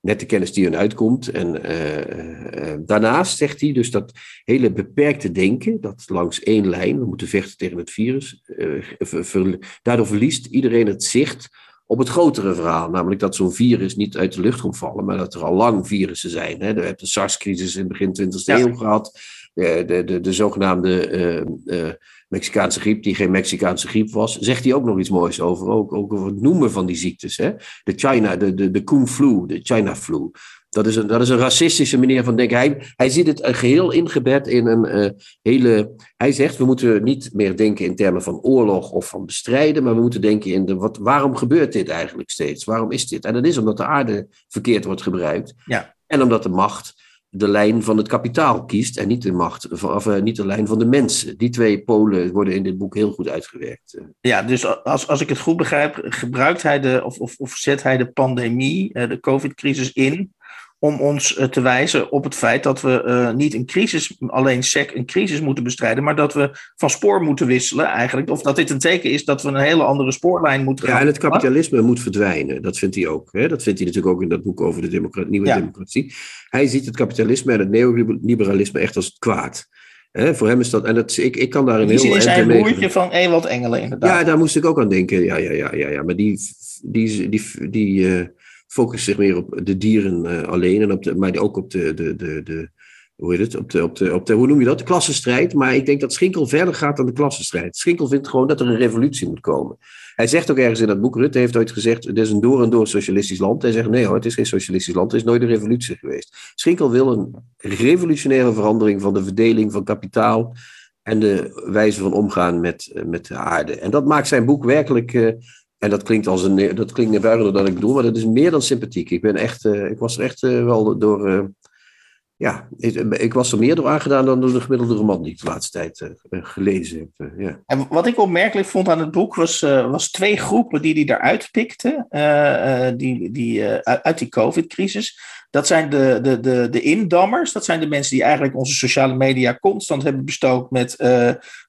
net de kennis die hun uitkomt. En uh, uh, daarnaast zegt hij dus dat hele beperkte denken, dat langs één lijn, we moeten vechten tegen het virus, uh, ver, daardoor verliest iedereen het zicht op het grotere verhaal. Namelijk dat zo'n virus niet uit de lucht komt vallen, maar dat er al lang virussen zijn. Hè. We hebben de SARS-crisis in het begin 20e ja. eeuw gehad. De, de, de, de zogenaamde Mexicaanse griep, die geen Mexicaanse griep was, zegt hij ook nog iets moois over. Ook, ook over het noemen van die ziektes. Hè? De China, de, de, de Kung flu, de China flu. Dat is, een, dat is een racistische manier van denken. Hij, hij ziet het geheel ingebed in een uh, hele. Hij zegt: we moeten niet meer denken in termen van oorlog of van bestrijden, maar we moeten denken in de. Wat, waarom gebeurt dit eigenlijk steeds? Waarom is dit? En dat is omdat de aarde verkeerd wordt gebruikt. Ja. En omdat de macht de lijn van het kapitaal kiest en niet de macht, of uh, niet de lijn van de mensen. Die twee polen worden in dit boek heel goed uitgewerkt. Ja, dus als, als ik het goed begrijp, gebruikt hij de, of, of, of zet hij de pandemie, de COVID-crisis in om ons te wijzen op het feit dat we uh, niet een crisis, alleen sec een crisis moeten bestrijden, maar dat we van spoor moeten wisselen eigenlijk. Of dat dit een teken is dat we een hele andere spoorlijn moeten gaan. Ja, en het kapitalisme moet verdwijnen. Dat vindt hij ook. Hè? Dat vindt hij natuurlijk ook in dat boek over de democratie, nieuwe ja. democratie. Hij ziet het kapitalisme en het neoliberalisme echt als kwaad. He, voor hem is dat, en dat, ik, ik kan daar een heel Die is een broertje van Ewald Engelen, inderdaad. Ja, daar moest ik ook aan denken. Ja, ja, ja, ja, ja. maar die, die, die, die uh, focust zich meer op de dieren uh, alleen, en op maar ook op de, de, de, de, hoe heet het, op de, op de, op de, hoe noem je dat, de klassenstrijd. Maar ik denk dat Schinkel verder gaat dan de klassenstrijd. Schinkel vindt gewoon dat er een revolutie moet komen. Hij zegt ook ergens in dat boek, Rutte heeft ooit gezegd, het is een door en door socialistisch land. Hij zegt, nee hoor, het is geen socialistisch land, het is nooit een revolutie geweest. Schinkel wil een revolutionaire verandering van de verdeling van kapitaal en de wijze van omgaan met, met de aarde. En dat maakt zijn boek werkelijk, uh, en dat klinkt als een, dat klinkt neerbuigender dan ik bedoel, maar dat is meer dan sympathiek. Ik ben echt, uh, ik was er echt uh, wel door ja, ik, was er meer door aangedaan dan door de gemiddelde roman die ik de laatste tijd uh, gelezen heb. Uh, ja. En wat ik opmerkelijk vond aan het boek was, uh, was twee groepen die hij eruit pikte, die, die, uit die COVID-crisis. Dat zijn de, de, de, de indammers, dat zijn de mensen die eigenlijk onze sociale media constant hebben bestookt met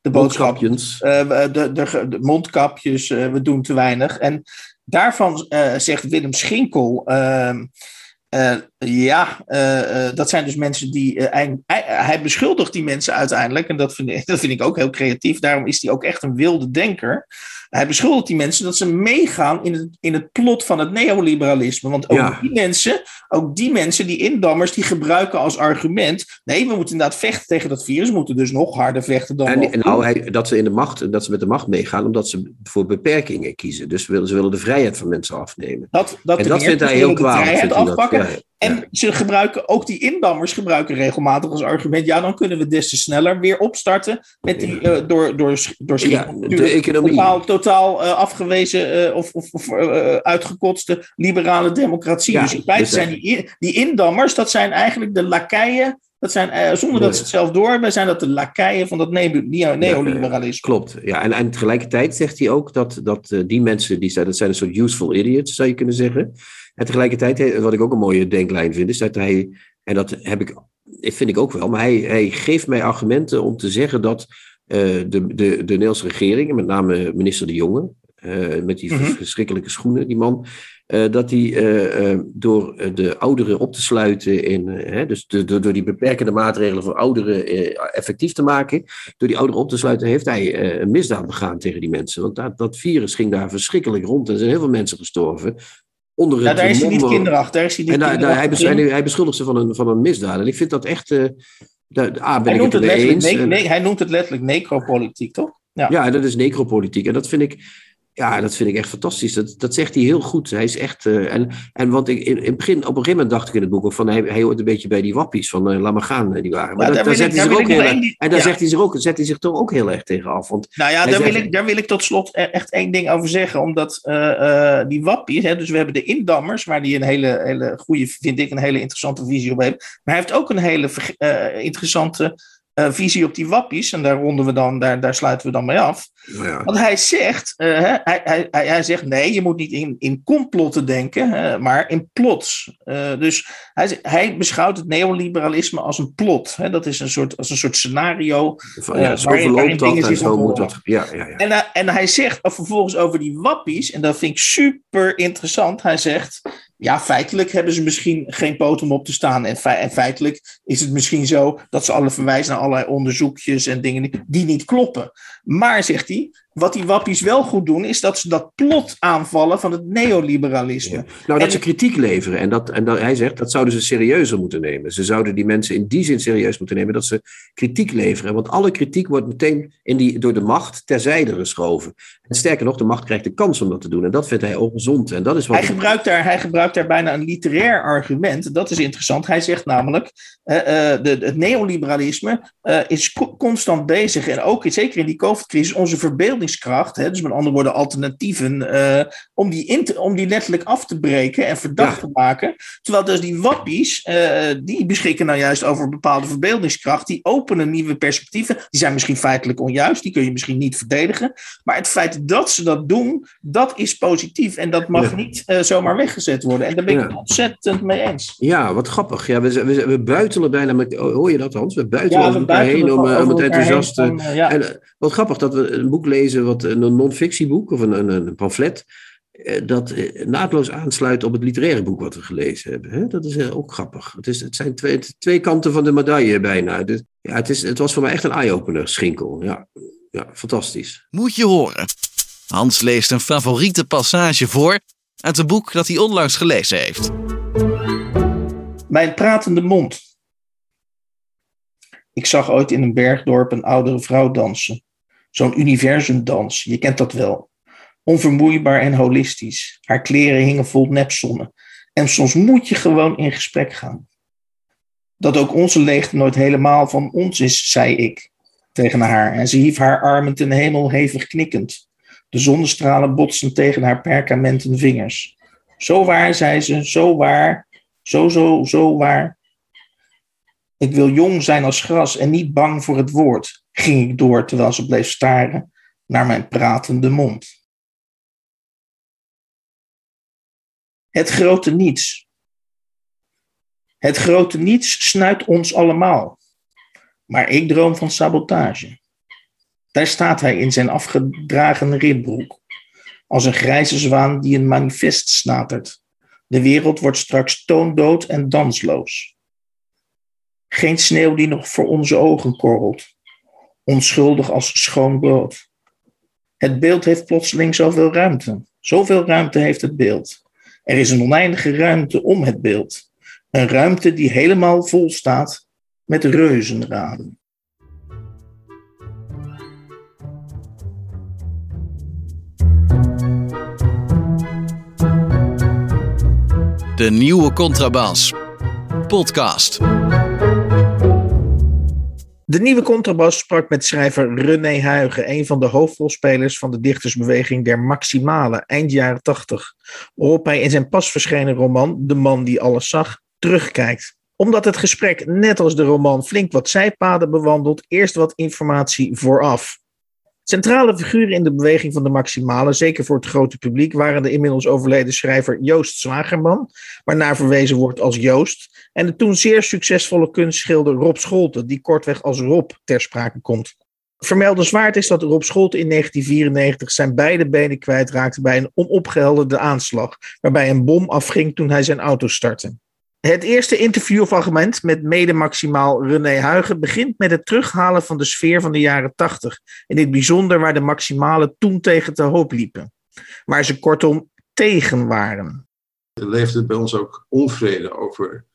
de boodschap. De, de, mondkapjes, we doen te weinig. En daarvan zegt Willem Schinkel. Ehm, uh, ja, uh, uh, dat zijn dus mensen die. Hij, hij, beschuldigt die mensen uiteindelijk, en dat vind, ik, dat vind ik ook heel creatief. Daarom is hij ook echt een wilde denker. Hij beschuldigt die mensen dat ze meegaan in het, in het plot van het neoliberalisme. Want ook ja. die mensen, ook die mensen, die indammers, die gebruiken als argument. Nee, we moeten inderdaad vechten tegen dat virus. We moeten dus nog harder vechten dan. En, en nou, hij, dat ze in de macht, dat ze met de macht meegaan, omdat ze voor beperkingen kiezen. Dus willen, ze willen de vrijheid van mensen afnemen. Dat, dat en dat vindt hij heel kwalijk. afpakken. Ja, en ze gebruiken, ook die indammers gebruiken regelmatig als argument. Ja, dan kunnen we des te sneller weer opstarten met die uh, door, door, door ja, de economie. Totaal, totaal uh, afgewezen uh, of, of, uitgekotste liberale democratie. Ja, dus in feite dus zijn die, die indammers, dat zijn eigenlijk de lakeien dat zijn, zonder dat ze het zelf door zijn dat de lakeien van dat neoliberalisme. Klopt, ja. En, en tegelijkertijd zegt hij ook dat, dat die mensen, die zijn, dat zijn een soort useful idiots, zou je kunnen zeggen. En tegelijkertijd, wat ik ook een mooie denklijn vind, is dat hij, en dat heb ik, vind ik ook wel, maar hij, hij geeft mij argumenten om te zeggen dat uh, de, de, de Nederlandse regering, met name minister De Jonge, uh, met die mm-hmm. verschrikkelijke schoenen, die man, uh, dat hij door de ouderen op te sluiten, in, dus de, de, door die beperkende maatregelen voor ouderen effectief te maken, door die ouderen op te sluiten, heeft hij een misdaad begaan tegen die mensen. Want dat, dat virus ging daar verschrikkelijk rond en er zijn heel veel mensen gestorven onder ja, daar is hij niet kinderachtig. Daar is hij niet en daar, daar, hij, beschuldigt, hij beschuldigt ze van een, van een misdaad. En ik vind dat echt. Uh, daar, ah, ben hij, ik noemt het, het eens. Nee, nee, hij noemt het letterlijk necropolitiek, toch? Ja. ja, dat is necropolitiek. En dat vind ik. Ja, dat vind ik echt fantastisch. Dat, dat zegt hij heel goed. Hij is echt. Uh, en, en want ik, in, in het begin, op een gegeven moment dacht ik in het boek ook van hij, hij hoort een beetje bij die wappies van uh, laat maar gaan, die waren. Maar ja, dat, daar zet hij zich ook heel erg, die, en daar ja. zegt hij zich ook, zet hij zich toch ook heel erg tegen af. Want nou ja, daar, zegt, wil ik, daar wil ik tot slot echt één ding over zeggen. Omdat uh, die wappies, hè, dus we hebben de indammers, waar die een hele, hele goede, vind ik, een hele interessante visie op heeft. Maar hij heeft ook een hele interessante eh, visie op die wappies, en daar ronden we dan, daar, daar sluiten we dan mee af. Nou ja. Want hij zegt, eh, hij, hij, hij, hij zegt nee, je moet niet in, in complotten denken, maar in plots. Eh, dus hij, hij beschouwt het neoliberalisme als een plot. Hè, dat is een soort, als een soort scenario. Van, ja, zo waarin- dat en zo moet dat. Ja, ja, ja. En, hij- en hij zegt vervolgens over die wappies, en dat vind ik super interessant. Hij zegt, ja, feitelijk hebben ze misschien geen poot om op te staan. En, en feitelijk is het misschien zo dat ze alle verwijzen naar allerlei onderzoekjes en dingen die niet kloppen. Maar, zegt hij, wat die wappies wel goed doen, is dat ze dat plot aanvallen van het neoliberalisme. Ja. Nou, dat En- ze kritiek leveren. En, dat, en dat, hij zegt dat zouden ze serieuzer moeten nemen. Ze zouden die mensen in die zin serieus moeten nemen dat ze kritiek leveren. Want alle kritiek wordt meteen in die, door de macht terzijde geschoven. En sterker nog, de macht krijgt de kans om dat te doen. En dat vindt hij ongezond. En dat is wat Hij gebruikt, daar, hij gebruikt daar bijna een literair argument. Dat is interessant. Hij zegt namelijk: eh, eh, de, het neoliberalisme eh, is co- constant bezig. En ook zeker in die COVID-crisis, onze verbeeldingskracht. Hè, dus met andere woorden, alternatieven. eh, om, die in te- om die letterlijk af te breken en verdacht Ja. te maken. Terwijl dus die wappies, eh, die beschikken nou juist over een bepaalde verbeeldingskracht. Die openen nieuwe perspectieven. Die zijn misschien feitelijk onjuist. Die kun je misschien niet verdedigen. Maar het feit dat ze dat doen, dat is positief. En dat mag Ja. niet eh, zomaar weggezet worden. En daar ben ik Ja. het ontzettend mee eens. Ja, wat grappig. Ja, we, we, we buitelen bijna met. Hoor je dat, Hans? We buitelen over elkaar buitelen heen om, om het elkaar heen enthousiaste. van, eh, ja. En eh, wat grappig dat we een boek lezen, wat, een non-fictieboek of een, een, een pamflet, eh, dat eh, naadloos aansluit op het literaire boek wat we gelezen hebben. Hè? Dat is eh, ook grappig. Het, is, het zijn twee, twee kanten van de medaille bijna. Dus, ja, het, is, het was voor mij echt een eye-opener, Schinkel. Ja, ja, fantastisch. Moet je horen. Hans leest een favoriete passage voor uit een boek dat hij onlangs gelezen heeft. Mijn pratende mond. Ik zag ooit in een bergdorp een oudere vrouw dansen. Zo'n universumdans, je kent dat wel. Onvermoeibaar en holistisch. Haar kleren hingen vol nepzonnen. En soms moet je gewoon in gesprek gaan. Dat ook onze leegte nooit helemaal van ons is, zei ik tegen haar. En ze hief haar armen ten hemel hevig knikkend. De zonnestralen botsten tegen haar perkamenten vingers. Zo waar, zei ze, zo waar, zo, zo, zo waar. Ik wil jong zijn als gras en niet bang voor het woord, ging ik door terwijl ze bleef staren naar mijn pratende mond. Het grote niets. Het grote niets snuit ons allemaal. Maar ik droom van sabotage. Daar staat hij in zijn afgedragen ribbroek, als een grijze zwaan die een manifest snatert. De wereld wordt straks toondood en dansloos. Geen sneeuw die nog voor onze ogen korrelt, onschuldig als schoon brood. Het beeld heeft plotseling zoveel ruimte. Zoveel ruimte heeft het beeld. Er is een oneindige ruimte om het beeld. Een ruimte die helemaal vol staat met reuzenraden. De nieuwe Contrabas. Podcast. De nieuwe contrabas sprak met schrijver René Huigen, een van de hoofdrolspelers van de dichtersbeweging der Maximale, eind jaren tachtig, waarop hij in zijn pas verschenen roman De man die alles zag, terugkijkt. Omdat het gesprek, net als de roman, flink wat zijpaden bewandelt, eerst wat informatie vooraf. Centrale figuren in de beweging van de Maximale, zeker voor het grote publiek, waren de inmiddels overleden schrijver Joost Zwagerman, waarnaar verwezen wordt als Joost, en de toen zeer succesvolle kunstschilder Rob Scholte, die kortweg als Rob ter sprake komt. Vermeldenswaard is dat Rob Scholte in 1994 zijn beide benen kwijtraakte bij een onopgehelderde aanslag, waarbij een bom afging toen hij zijn auto startte. Het eerste interviewfragment met mede-maximaal René Huigen begint met het terughalen van de sfeer van de jaren 80. In dit bijzonder waar de maximalen toen tegen te hoop liepen. Waar ze kortom tegen waren. Er leefde bij ons ook onvrede over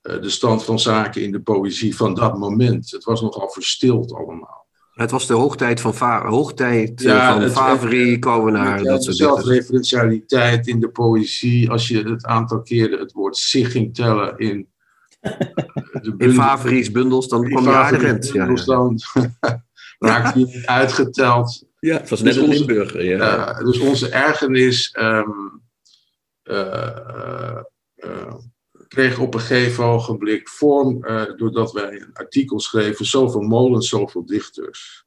eh, de stand van zaken in de poëzie van dat moment. Het was nogal verstild allemaal. Het was de hoogtijd van, Va hoogtijd, eh, Ja, van Favri, Kovenaar, dat de soort dingen. zelfreferentialiteit in de poëzie. Als je het aantal keren het woord zich ging tellen in de In Favri's bundels, dan kwam je aardig eind. Ja, ja. dan raakte je niet uitgeteld. ja, het was Dus net een onze- Limburger. Ja. Eh, dus onze ergernis ehm, eh, eh, eh, kreeg op een gegeven ogenblik vorm, uh, doordat wij een artikel schreven, zoveel molens, zoveel dichters.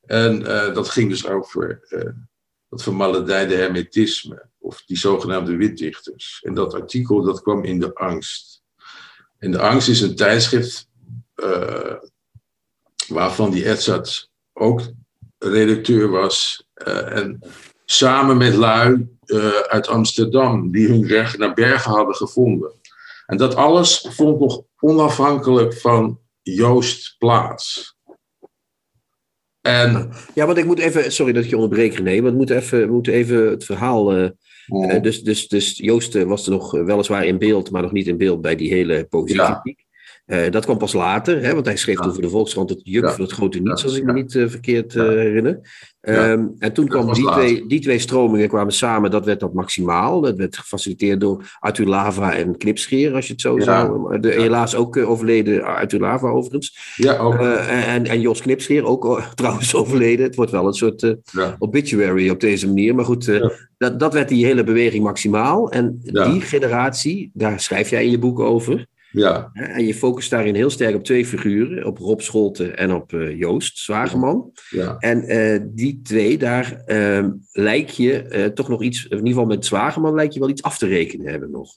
En uh, dat ging dus over uh, dat vermaledijde hermetisme, of die zogenaamde witdichters. En dat artikel dat kwam in de angst. En de angst is een tijdschrift waarvan die Edzard ook redacteur was. en samen met lui uh, uit Amsterdam, die hun weg naar Bergen hadden gevonden. En dat alles vond nog onafhankelijk van Joost plaats. En, ja, want ik moet even, sorry dat ik je onderbreek René, maar we moeten even, we moeten even het verhaal. Uh, uh, dus, dus, dus Joost was er nog weliswaar in beeld, maar nog niet in beeld bij die hele. Ja. Uh, dat kwam pas later, hè, want hij schreef ja. over de Volkskrant het juk ja. van het grote niets, als ik me niet uh, verkeerd uh, herinner. Um, en toen kwamen die twee, die twee stromingen kwamen samen, dat werd dat maximaal. Dat werd gefaciliteerd door Arthur Lava en Knipscheer, als je het zo zou... De, helaas ook overleden Arthur Lava overigens. Ja, ook. en, en Jos Knipscheer ook trouwens overleden. Het wordt wel een soort obituary op deze manier. Maar goed, dat, dat werd die hele beweging maximaal. En die generatie, daar schrijf jij in je boek over... Ja. En je focust daarin heel sterk op twee figuren, op Rob Scholten en op uh, Joost Zwageman. Ja. En uh, die twee, daar uh, lijk je uh, toch nog iets, in ieder geval met Zwageman lijkt je wel iets af te rekenen hebben nog.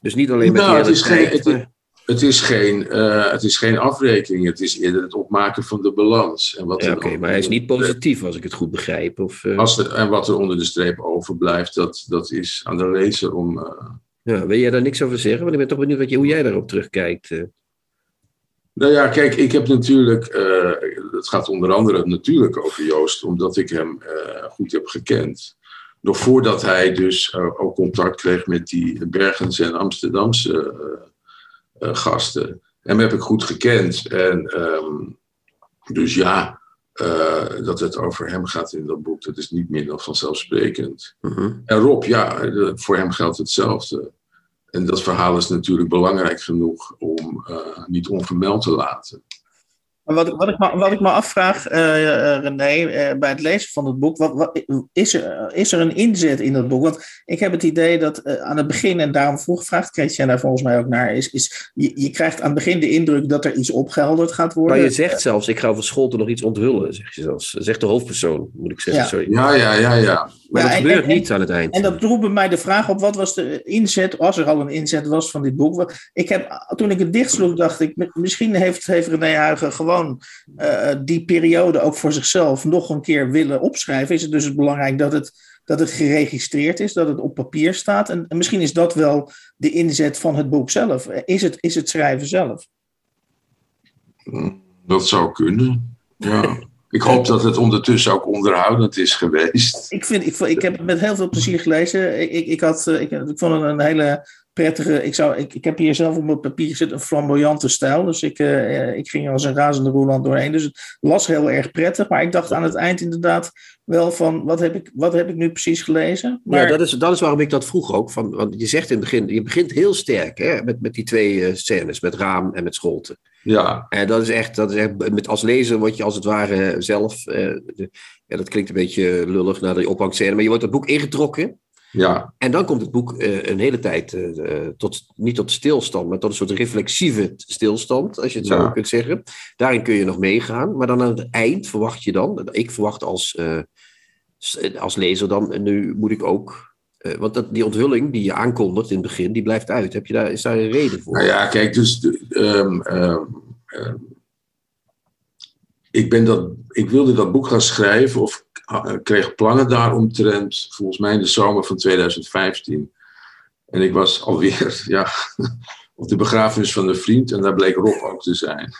Dus niet alleen met nou, het is, geen, het, is, het, is geen, het is geen afrekening, het is eerder het opmaken van de balans. Ja, Oké, okay, maar hij is niet positief als ik het goed begrijp. Of, als er, en wat er onder de streep overblijft, dat, dat is aan de lezer om ja, wil jij daar niks over zeggen? Want ik ben toch benieuwd wat je, hoe jij daarop terugkijkt. Uh. Nou ja, kijk, ik heb natuurlijk, uh, het gaat onder andere natuurlijk over Joost, omdat ik hem uh, goed heb gekend. Nog voordat hij dus ook contact kreeg met die Bergens en Amsterdamse gasten. Hem heb ik goed gekend. En um, dus ja, dat het over hem gaat in dat boek, dat is niet meer dan vanzelfsprekend. -huh. En Rob, ja, voor hem geldt hetzelfde. En dat verhaal is natuurlijk belangrijk genoeg om uh, niet onvermeld te laten. Wat, wat, ik, me, wat ik me afvraag, uh, René, uh, bij het lezen van het boek, wat, wat, is, er, is er een inzet in dat boek? Want ik heb het idee dat uh, aan het begin, en daarom vroeg gevraagd, kreeg jij daar volgens mij ook naar, is, is je, je, krijgt aan het begin de indruk dat er iets opgehelderd gaat worden. Maar je zegt zelfs, ik ga over Scholten nog iets onthullen, zeg je zelfs. Zegt de hoofdpersoon, moet ik zeggen. Ja, sorry. ja, ja, ja. ja. Maar Ja, dat en- gebeurt en- niet aan het eind. En dat droeg bij mij de vraag op, wat was de inzet, als er al een inzet was van dit boek? Ik heb, toen ik het dichtsloeg, dacht ik, misschien heeft, heeft René Huigen gewoon eh, die periode ook voor zichzelf nog een keer willen opschrijven. Is het dus belangrijk dat het, dat het geregistreerd is, dat het op papier staat? En, en misschien is dat wel de inzet van het boek zelf. Is het, is het schrijven zelf? Dat zou kunnen. Ja. Ik hoop dat het ondertussen ook onderhoudend is geweest. Ik, vind, ik, ik heb het met heel veel plezier gelezen. Ik, ik, ik, had, eh, ik, ik vond het een hele prettige. Ik, zou, ik, ik heb hier zelf op mijn papier gezet een flamboyante stijl. Dus ik, uh, ik ging als een razende roeland doorheen. Dus het las heel erg prettig. Maar ik dacht aan het eind inderdaad wel van: wat heb ik, wat heb ik nu precies gelezen? Maar, Ja, dat is, dat is waarom ik dat vroeg ook. Van, want je zegt in het begin, je begint heel sterk hè, met, met die twee uh, scènes, met Raam en met Scholten. Ja. En dat is echt, dat is echt met, als lezer word je als het ware zelf, uh, de, ja, dat klinkt een beetje lullig naar de ophangscène, maar je wordt het boek ingetrokken. Ja. En dan komt het boek een hele tijd tot, niet tot stilstand, maar tot een soort reflexieve stilstand, als je het ja. zo kunt zeggen. Daarin kun je nog meegaan, maar dan aan het eind verwacht je dan, ik verwacht als, als lezer dan, nu moet ik ook uh, want dat, die onthulling die je aankondigt in het begin, die blijft uit. Heb je daar, is daar een reden voor? Nou ja, kijk, dus um, um, um, ik, ben dat, ik wilde dat boek gaan schrijven of uh, kreeg plannen daaromtrent, volgens mij in de zomer van 2015. En ik was alweer ja, op de begrafenis van een vriend en daar bleek Rob ook te zijn.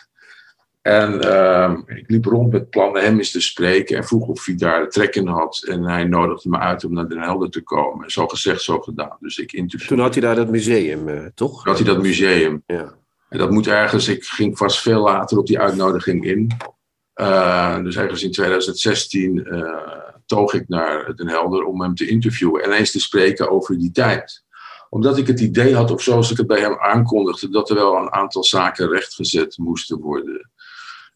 En uh, ik liep rond met plannen hem eens te spreken en vroeg of hij daar trek in had. En hij nodigde me uit om naar Den Helder te komen. Zo gezegd, zo gedaan. Dus ik interviewde. Toen had hij daar dat museum, uh, toch? Toen had hij dat museum. Ja. En dat moet ergens, ik ging vast veel later op die uitnodiging in. Uh, dus ergens in 2016 uh, toog ik naar Den Helder om hem te interviewen en eens te spreken over die tijd omdat ik het idee had, of zoals ik het bij hem aankondigde, dat er wel een aantal zaken rechtgezet moesten worden.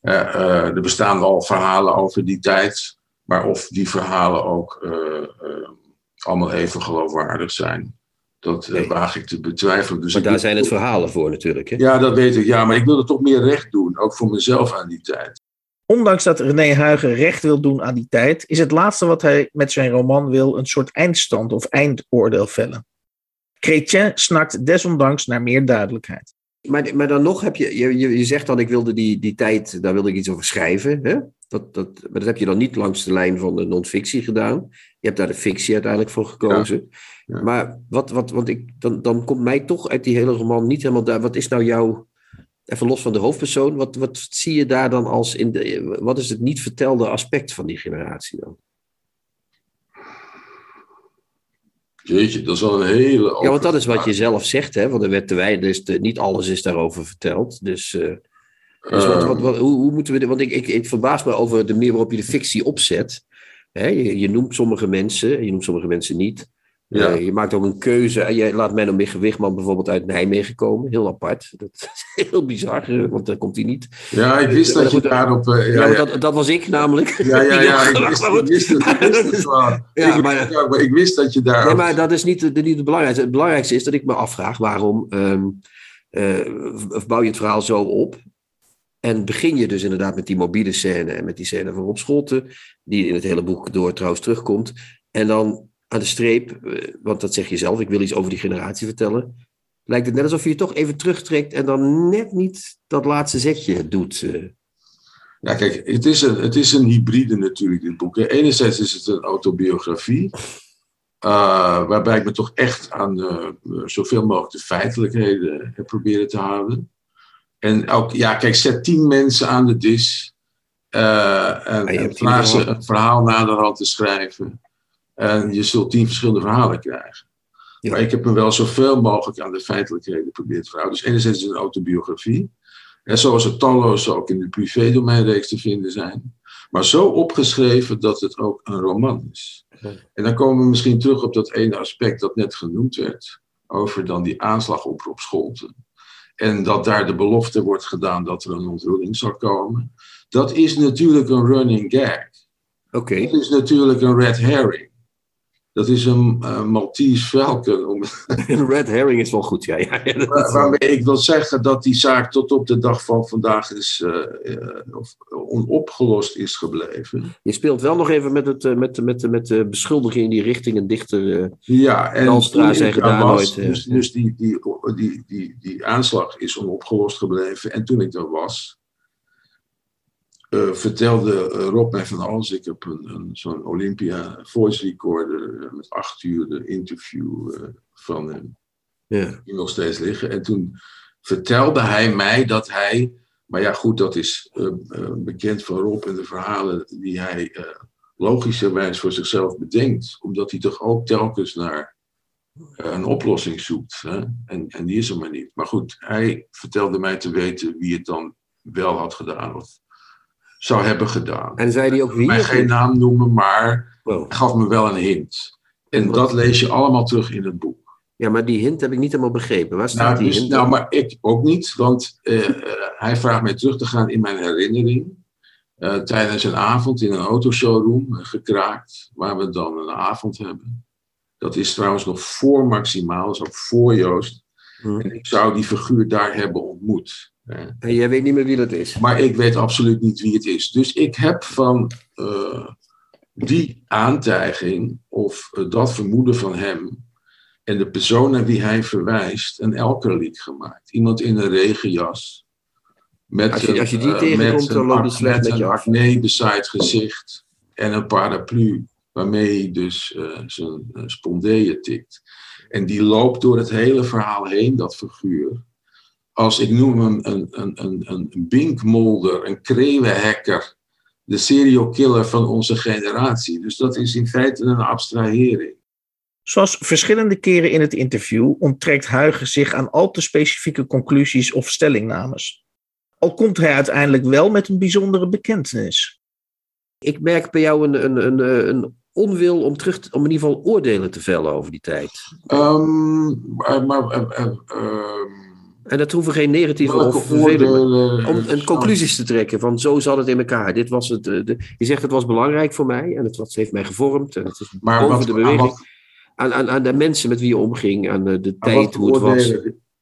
Uh, uh, er bestaan al verhalen over die tijd, maar of die verhalen ook uh, allemaal even geloofwaardig zijn, Dat eh, Nee. waag ik te betwijfelen. Dus Maar daar wil- zijn het verhalen voor natuurlijk. Hè? Ja, dat weet ik. Ja, maar ik wilde toch meer recht doen. Ook voor mezelf aan die tijd. Ondanks dat René Huigen recht wil doen aan die tijd, is het laatste wat hij met zijn roman wil een soort eindstand of eindoordeel vellen. Chrétien snakt desondanks naar meer duidelijkheid. Maar, maar dan nog heb je, je, je, je zegt dan, ik wilde die, die tijd, daar wilde ik iets over schrijven. Hè? Dat, dat, maar dat heb je dan niet langs de lijn van de non-fictie gedaan. Je hebt daar de fictie uiteindelijk voor gekozen. Ja. Maar wat, wat, want ik, dan, dan komt mij toch uit die hele roman niet helemaal daar. Wat is nou jouw, even los van de hoofdpersoon, wat, wat zie je daar dan als, in de, wat is het niet vertelde aspect van die generatie dan? Jeetje, dat is wel een hele. Ja, want dat is wat je zelf zegt, hè? Want er werd te weinig, dus de- niet alles is daarover verteld. Dus, eh, dus wat, wat, wat, hoe, hoe moeten we? Want ik, ik, ik verbaas me over de manier waarop je de fictie opzet. Hè? Je, je noemt sommige mensen, je noemt sommige mensen niet. Ja. Eh, je maakt ook een keuze. En je laat Menno Wigman bijvoorbeeld uit Nijmegen komen. Heel apart. Dat is heel bizar, eh, want daar komt hij niet. Ja, ik wist Maar dat je goed, daarop. eh, Ja, Dat, dat was ik namelijk. ja, ja, ja, ik wist, ik wist het, ik wist het wel. Ja, ik, maar- ja, maar ik wist dat je daar. Nee, maar dat is niet, de, niet het belangrijkste. Het belangrijkste is dat ik me afvraag waarom ehm, eh, bouw je het verhaal zo op. En begin je dus inderdaad met die mobiele scène en met die scène van Rob Scholten, die in het hele boek door trouwens terugkomt. En dan aan de streep, eh, want dat zeg je zelf, ik wil iets over die generatie vertellen. Lijkt het net alsof je je toch even terugtrekt en dan net niet dat laatste zetje doet. eh. Ja, kijk, het is een, het is een hybride natuurlijk, dit boek. Enerzijds is het een autobiografie. eh, waarbij ik me toch echt aan zoveel mogelijk de feitelijkheden heb proberen te houden. En ook, ja, kijk, zet tien mensen aan de dis. eh, en, je en ze een verhaal naderhand te schrijven. En je zult tien verschillende verhalen krijgen. Ja. Maar ik heb me wel zoveel mogelijk aan de feitelijkheden proberen te verhouden. Dus enerzijds is het een autobiografie. En zoals er talloze ook in de privédomeinreeks te vinden zijn. Maar zo opgeschreven dat het ook een roman is. Ja. En dan komen we misschien terug op dat ene aspect dat net genoemd werd. Over dan die aanslag op Rob Scholten. En dat daar de belofte wordt gedaan dat er een onthulling zal komen. Dat is natuurlijk een running gag. Oké. Dat is natuurlijk een red herring. Dat is een Maltese Falcon. Een red herring is wel goed, ja. ja, waar- waarmee ik wil zeggen dat die zaak tot op de dag van vandaag is, of onopgelost is gebleven. Je speelt wel nog even met, het, eh, met, met, met de beschuldiging in die richting een dichter. Ja, en Dalstra gedaan was, nooit, Dus, dus die, die, die, die, die aanslag is onopgelost gebleven. En toen ik daar was, eh, vertelde eh, Rob mij van alles. Ik heb een, een, zo'n Olympia voice recorder eh, met acht uur de interview van hem. ja. die nog steeds liggen. En toen vertelde hij mij dat hij, maar ja goed, dat is bekend van Rob en de verhalen die hij logischerwijs voor zichzelf bedenkt, omdat hij toch ook telkens naar een oplossing zoekt. Hè? En, en die is er maar niet. Maar goed, hij vertelde mij te weten wie het dan wel had gedaan of zou hebben gedaan. En zei hij ook wie? mij geen naam noemen, maar Wow. hij gaf me wel een hint. En dat lees je allemaal terug in het boek. Ja, maar die hint heb ik niet helemaal begrepen. Waar staat Nou, die dus, hint? nou, maar ik ook niet, want eh, eh, hij vraagt mij terug te gaan in mijn herinnering. eh, tijdens een avond in een autoshowroom gekraakt, waar we dan een avond hebben. Dat is trouwens nog voor Maximaal, dat is ook voor Joost. Hm. En ik zou die figuur daar hebben ontmoet. En jij weet niet meer wie dat is. Maar ik weet absoluut niet wie het is. Dus ik heb van eh, die aantijging of eh, dat vermoeden van hem en de persoon naar wie hij verwijst een elkerlied gemaakt. Iemand in een regenjas. Met Als je- een, als je die eh, tegenkomt, dan loopt het slecht met je af. bezaaid gezicht en een paraplu waarmee hij dus zijn spondeeën tikt. En die loopt door het hele verhaal heen, dat figuur als ik noem hem een, een, een, een binkmolder, een kreeuwenhacker, de serial killer van onze generatie. Dus dat is in feite een abstrahering. Zoals verschillende keren in het interview onttrekt Huigen zich aan al te specifieke conclusies of stellingnames. Al komt hij uiteindelijk wel met een bijzondere bekentenis. Ik merk bij jou een, een, een, een onwil om, terug, te- om in ieder geval oordelen te vellen over die tijd. Ehm, maar maar eh, eh, ehm, En dat hoeven geen negatieve of vervelende... oordelen, Om eh, een conclusies te trekken van zo zat het in elkaar. Dit was het, eh, de, je zegt het was belangrijk voor mij en het heeft mij gevormd en het is Maar boven wat, de aan beweging. wat, aan, aan, aan de mensen met wie je omging, aan de, de Aan tijd, hoe het was.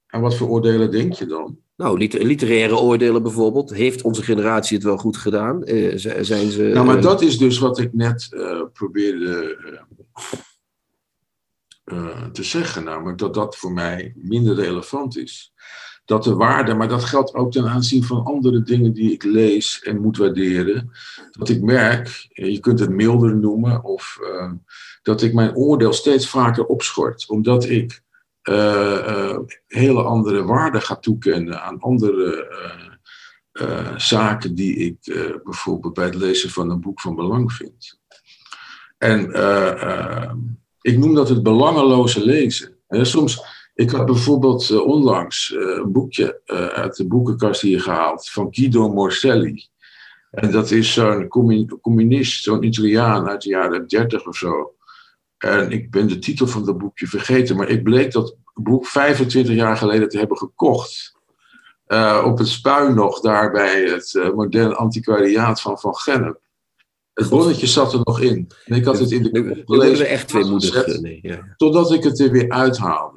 aan wat voor oordelen denk je dan? Nou, liter- literaire oordelen bijvoorbeeld. Heeft onze generatie het wel goed gedaan? Eh, zijn ze, Nou, maar eh, dat is dus wat ik net eh, probeerde eh, eh, te zeggen. Namelijk dat dat voor mij minder relevant is. Dat de waarde, maar dat geldt ook ten aanzien van andere dingen die ik lees en moet waarderen. Dat ik merk, eh, je kunt het milder noemen, of eh, dat ik mijn oordeel steeds vaker opschort. Omdat ik eh, hele andere waarden ga toekennen aan andere zaken die ik bijvoorbeeld bij het lezen van een boek van belang vind. En ik noem dat het belangeloze lezen. Soms, ik had bijvoorbeeld eh, onlangs eh, een boekje eh, uit de boekenkast hier gehaald van Guido Morselli. En dat is zo'n commu- communist, zo'n Italiaan uit de jaren 30 of zo. En ik ben de titel van dat boekje vergeten, maar ik bleek dat boek 25 jaar geleden te hebben gekocht. Op het spuin nog, daar bij het moderne antiquariaat van Van Gennep. Het bonnetje zat er nog in. En ik had het in de gelezen, we echt tweemoedig. gezet, eh, Nee, ja. Totdat ik het er weer uithaalde.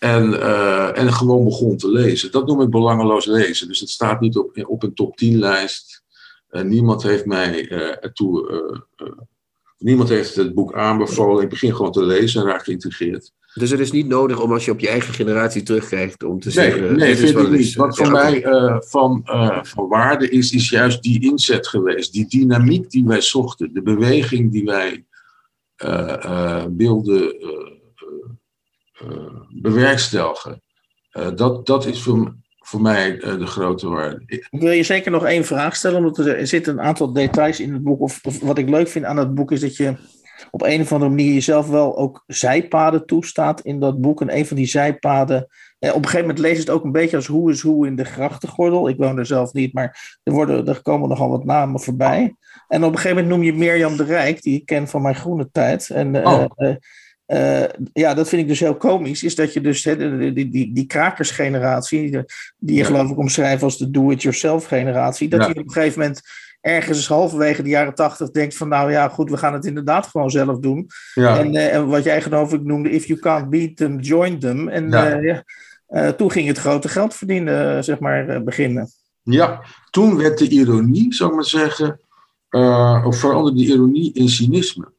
En, eh, en gewoon begon te lezen. Dat noem ik belangeloos lezen. Dus het staat niet op, op een top 10 lijst. Eh, niemand heeft mij eh, ertoe. niemand heeft het boek aanbevolen. Ik begin gewoon te lezen en raak geïntegreerd. Dus het is niet nodig om als je op je eigen generatie terugkijkt om te Nee, zeggen... nee is vind ik niet. Wat voor Ja, mij van, van waarde is, is juist die inzet geweest. Die dynamiek die wij zochten. De beweging die wij eh, wilden bewerkstelligen. Eh, dat, dat is voor, voor mij eh, de grote waarde. Ik- wil je zeker nog één vraag stellen, omdat er, zitten een aantal details in het boek. Of, of wat ik leuk vind aan het boek is dat je op een of andere manier jezelf wel ook zijpaden toestaat in dat boek. En een van die zijpaden. Eh, op een gegeven moment lees je het ook een beetje als hoe is hoe in de grachtengordel. Ik woon er zelf niet, maar er, worden, er komen nogal wat namen voorbij. En op een gegeven moment noem je Mirjam de Rijk, die ik ken van mijn groene tijd. En eh, Oh. eh, eh, ja, dat vind ik dus heel komisch. Is dat je dus die, die, die, die krakersgeneratie, die, die je geloof ik omschrijft als de do-it-yourself generatie, dat Ja. je op een gegeven moment ergens halverwege de jaren tachtig denkt van nou ja, goed, we gaan het inderdaad gewoon zelf doen. ja. En, eh, en wat jij geloof ik noemde, if you can't beat them, join them. En Ja. eh, toen ging het grote geld verdienen, zeg maar, beginnen. Ja, toen werd de ironie, zou ik maar zeggen, of veranderde de ironie in cynisme.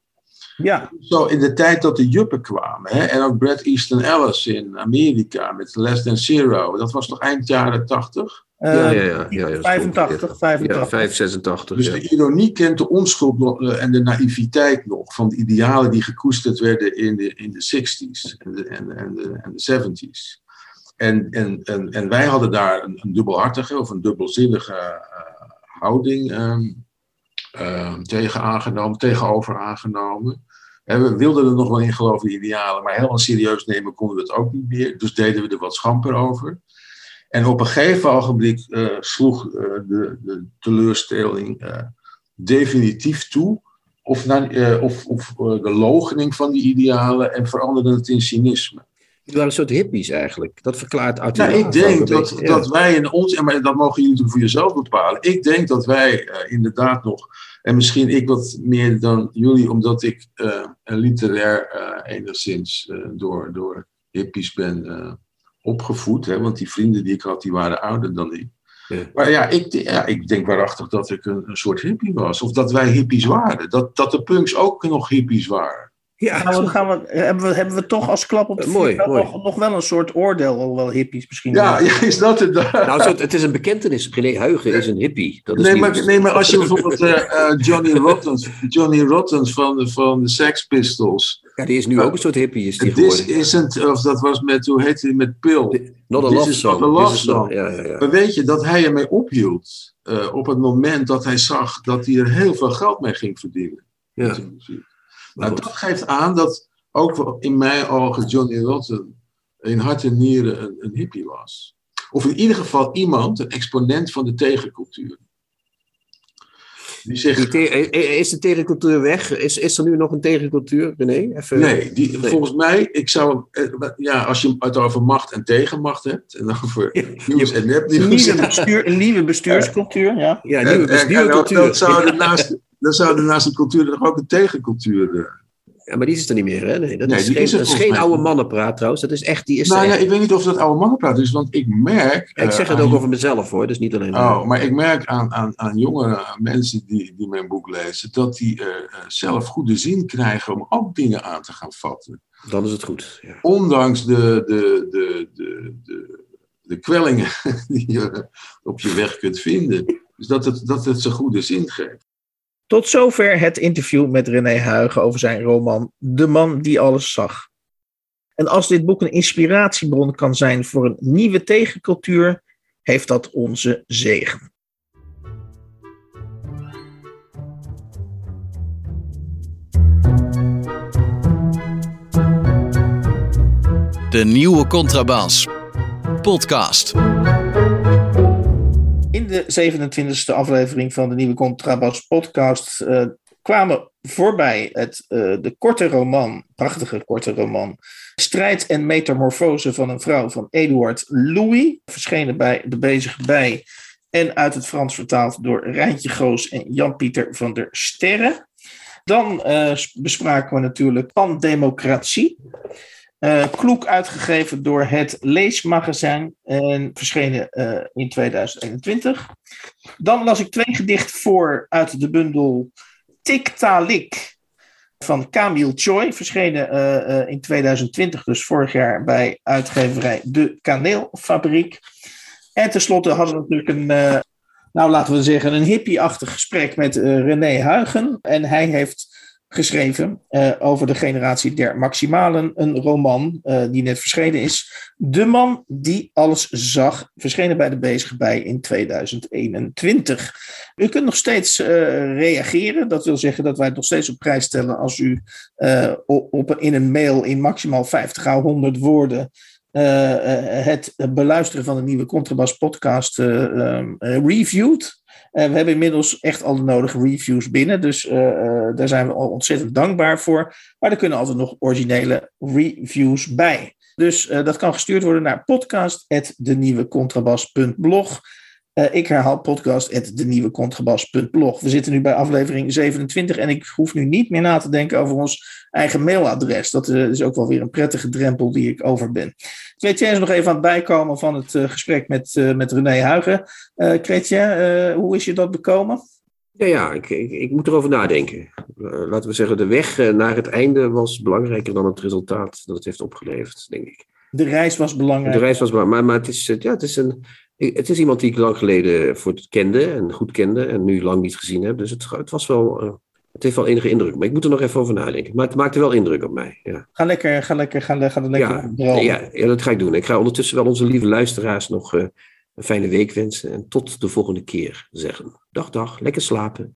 Ja, Zo in de tijd dat de juppen kwamen, hè, en ook Bret Easton Ellis in Amerika met Less Than Zero, dat was toch eind jaren tachtig? eh, Ja, ja, ja. ja, ja, dat is 85, ongeveer. 85. Ja, 586. Dus ja. de ironie kent de onschuld nog, eh, en de naïviteit nog van de idealen die gekoesterd werden in de, in de 60s en de, en, en de, en de 70s. En, en, en, en wij hadden daar een, een dubbelhartige of een dubbelzinnige eh, houding ehm, ehm, tegen aangenomen, tegenover aangenomen. We wilden er nog wel in geloven, de idealen, maar helemaal serieus nemen konden we het ook niet meer. Dus deden we er wat schamper over. En op een gegeven ogenblik eh, sloeg eh, de, de teleurstelling eh, definitief toe. Of, naar, of, of de logening van die idealen en veranderde het in cynisme. Die waren een soort hippies eigenlijk. Dat verklaart uit Nou, ik denk dat, dat wij in ons, en dat mogen jullie natuurlijk voor jezelf bepalen. Ik denk dat wij inderdaad nog, en misschien ik wat meer dan jullie, omdat ik eh, literair eh, enigszins eh, door, door hippies ben opgevoed. Hè, want die vrienden die ik had, die waren ouder dan ik. Ja. Maar ja ik, ja, ik denk waarachtig dat ik een, een soort hippie was. Of dat wij hippies waren. Dat, dat de punks ook nog hippies waren. Ja, Gaan we, gaan we, hebben, we, hebben we toch als klap op de mooi, vuur mooi. Nog, nog wel een soort oordeel, alhoewel hippies misschien. Ja, is dat het? nou, zo, het is een bekentenis. René Huigen is een hippie. Dat is Nee maar, nee, maar als je bijvoorbeeld eh, eh, Johnny Rottens, Johnny Rottens van, de- van de Sex Pistols. Ja, die is nu ook een soort hippie is die This geworden. isn't, of dat was met, hoe heet hij, met Pil. Not a This love song. not a love This is not- song. Ja, ja, ja. Maar weet je dat hij ermee ophield eh, op het moment dat hij zag dat hij er heel veel geld mee ging verdienen. Ja. De. Nou, dat geeft aan dat ook in mijn ogen Johnny Rotten in hart en nieren een, een hippie was. Of in ieder geval iemand, een exponent van de tegencultuur. Die zegt, te- eh, is de tegencultuur weg? Is, is er nu nog een tegencultuur, René? Even, nee, die, Nee. volgens mij, ik zou, eh, ja, als je het over macht en tegenmacht hebt, en over nieuws en Een nepnieuws. nieuwe, bestuur, een nieuwe bestuurscultuur, ja. Ja, nieuwe, en- nieuwe en dan- cultuur. Dan zou er naast, dan zou er naast de cultuur toch ook een tegencultuur eh, Ja, maar die is er niet meer, hè? Nee, dat Nee, is geen, is dat is geen oude mannenpraat trouwens. Dat is echt, die is Nou ja, echt. ik weet niet of dat oude mannenpraat is, want ik merk... Ja, ik zeg eh, het ook over mezelf hoor, dus niet alleen. Oh, maar ik merk aan, aan, aan jongere mensen die, die mijn boek lezen, dat die eh, zelf goede zin krijgen om ook dingen aan te gaan vatten. Dan is het goed. Ja. Ondanks de, de, de, de, de, de kwellingen die je op je weg kunt vinden. Dus dat het, dat het ze goede zin geeft. Tot zover het interview met René Huigen over zijn roman De man die alles zag. En als dit boek een inspiratiebron kan zijn voor een nieuwe tegencultuur, heeft dat onze zegen. De nieuwe Contrabas. Podcast. De 27e aflevering van de nieuwe Contrabas podcast eh, kwamen voorbij het, eh, de korte roman, prachtige korte roman, Strijd en Metamorfose van een vrouw van Eduard Louis, verschenen bij De Bezige Bij en uit het Frans vertaald door Rijntje Goos en Jan-Pieter van der Sterre. Dan eh, bespraken we natuurlijk Pandemocratie. Eh kloek uitgegeven door het Leesmagazijn en verschenen eh, in 2021. Dan las ik twee gedichten voor uit de bundel Tiktalik van Camille Choi, verschenen eh, in 2020, dus vorig jaar bij uitgeverij De Kaneelfabriek. En tenslotte hadden we natuurlijk een, nou laten we zeggen, een hippie-achtig gesprek met René Huigen. En hij heeft geschreven eh, over de generatie der Maximalen, een roman eh, die net verschenen is. De man die alles zag, verschenen bij de Bezige Bij in 2021. U kunt nog steeds eh, reageren. Dat wil zeggen dat wij het nog steeds op prijs stellen als u op, op- in een mail in maximaal 50 à 100 woorden het beluisteren van de nieuwe Contrabas podcast eh, ehm, eh, reviewt. Eh, we hebben inmiddels echt al de nodige reviews binnen, dus eh, eh, daar zijn we al ontzettend dankbaar voor. Maar er kunnen altijd nog originele reviews bij. Dus eh, dat kan gestuurd worden naar podcast.denieuwecontrabas.blog. Eh, ik herhaal podcast.denieuwecontrabas.blog. We zitten nu bij aflevering 27 en ik hoef nu niet meer na te denken over ons eigen mailadres. Dat eh, is ook wel weer een prettige drempel die ik over ben. Chrétien is nog even aan het bijkomen van het eh, gesprek met, met René Huigen. Chrétien, hoe is je dat bekomen? Ja, ja ik, ik, ik moet erover nadenken. Laten we zeggen, de weg naar het einde was belangrijker dan het resultaat dat het heeft opgeleverd, denk ik. De reis was belangrijk. De reis was belangrijk, maar, maar het, is, ja, het, is een, het is iemand die ik lang geleden voor het kende en goed kende en nu lang niet gezien heb. Dus het, het, was wel, eh, het heeft wel enige indruk. Maar ik moet er nog even over nadenken. Maar het maakte wel indruk op mij. Ja, Ga lekker, ga lekker, ga, ga er lekker ja, ja, dat ga ik doen. Ik ga ondertussen wel onze lieve luisteraars nog eh, een fijne week wensen. En tot de volgende keer zeggen. Dag, dag. Lekker slapen.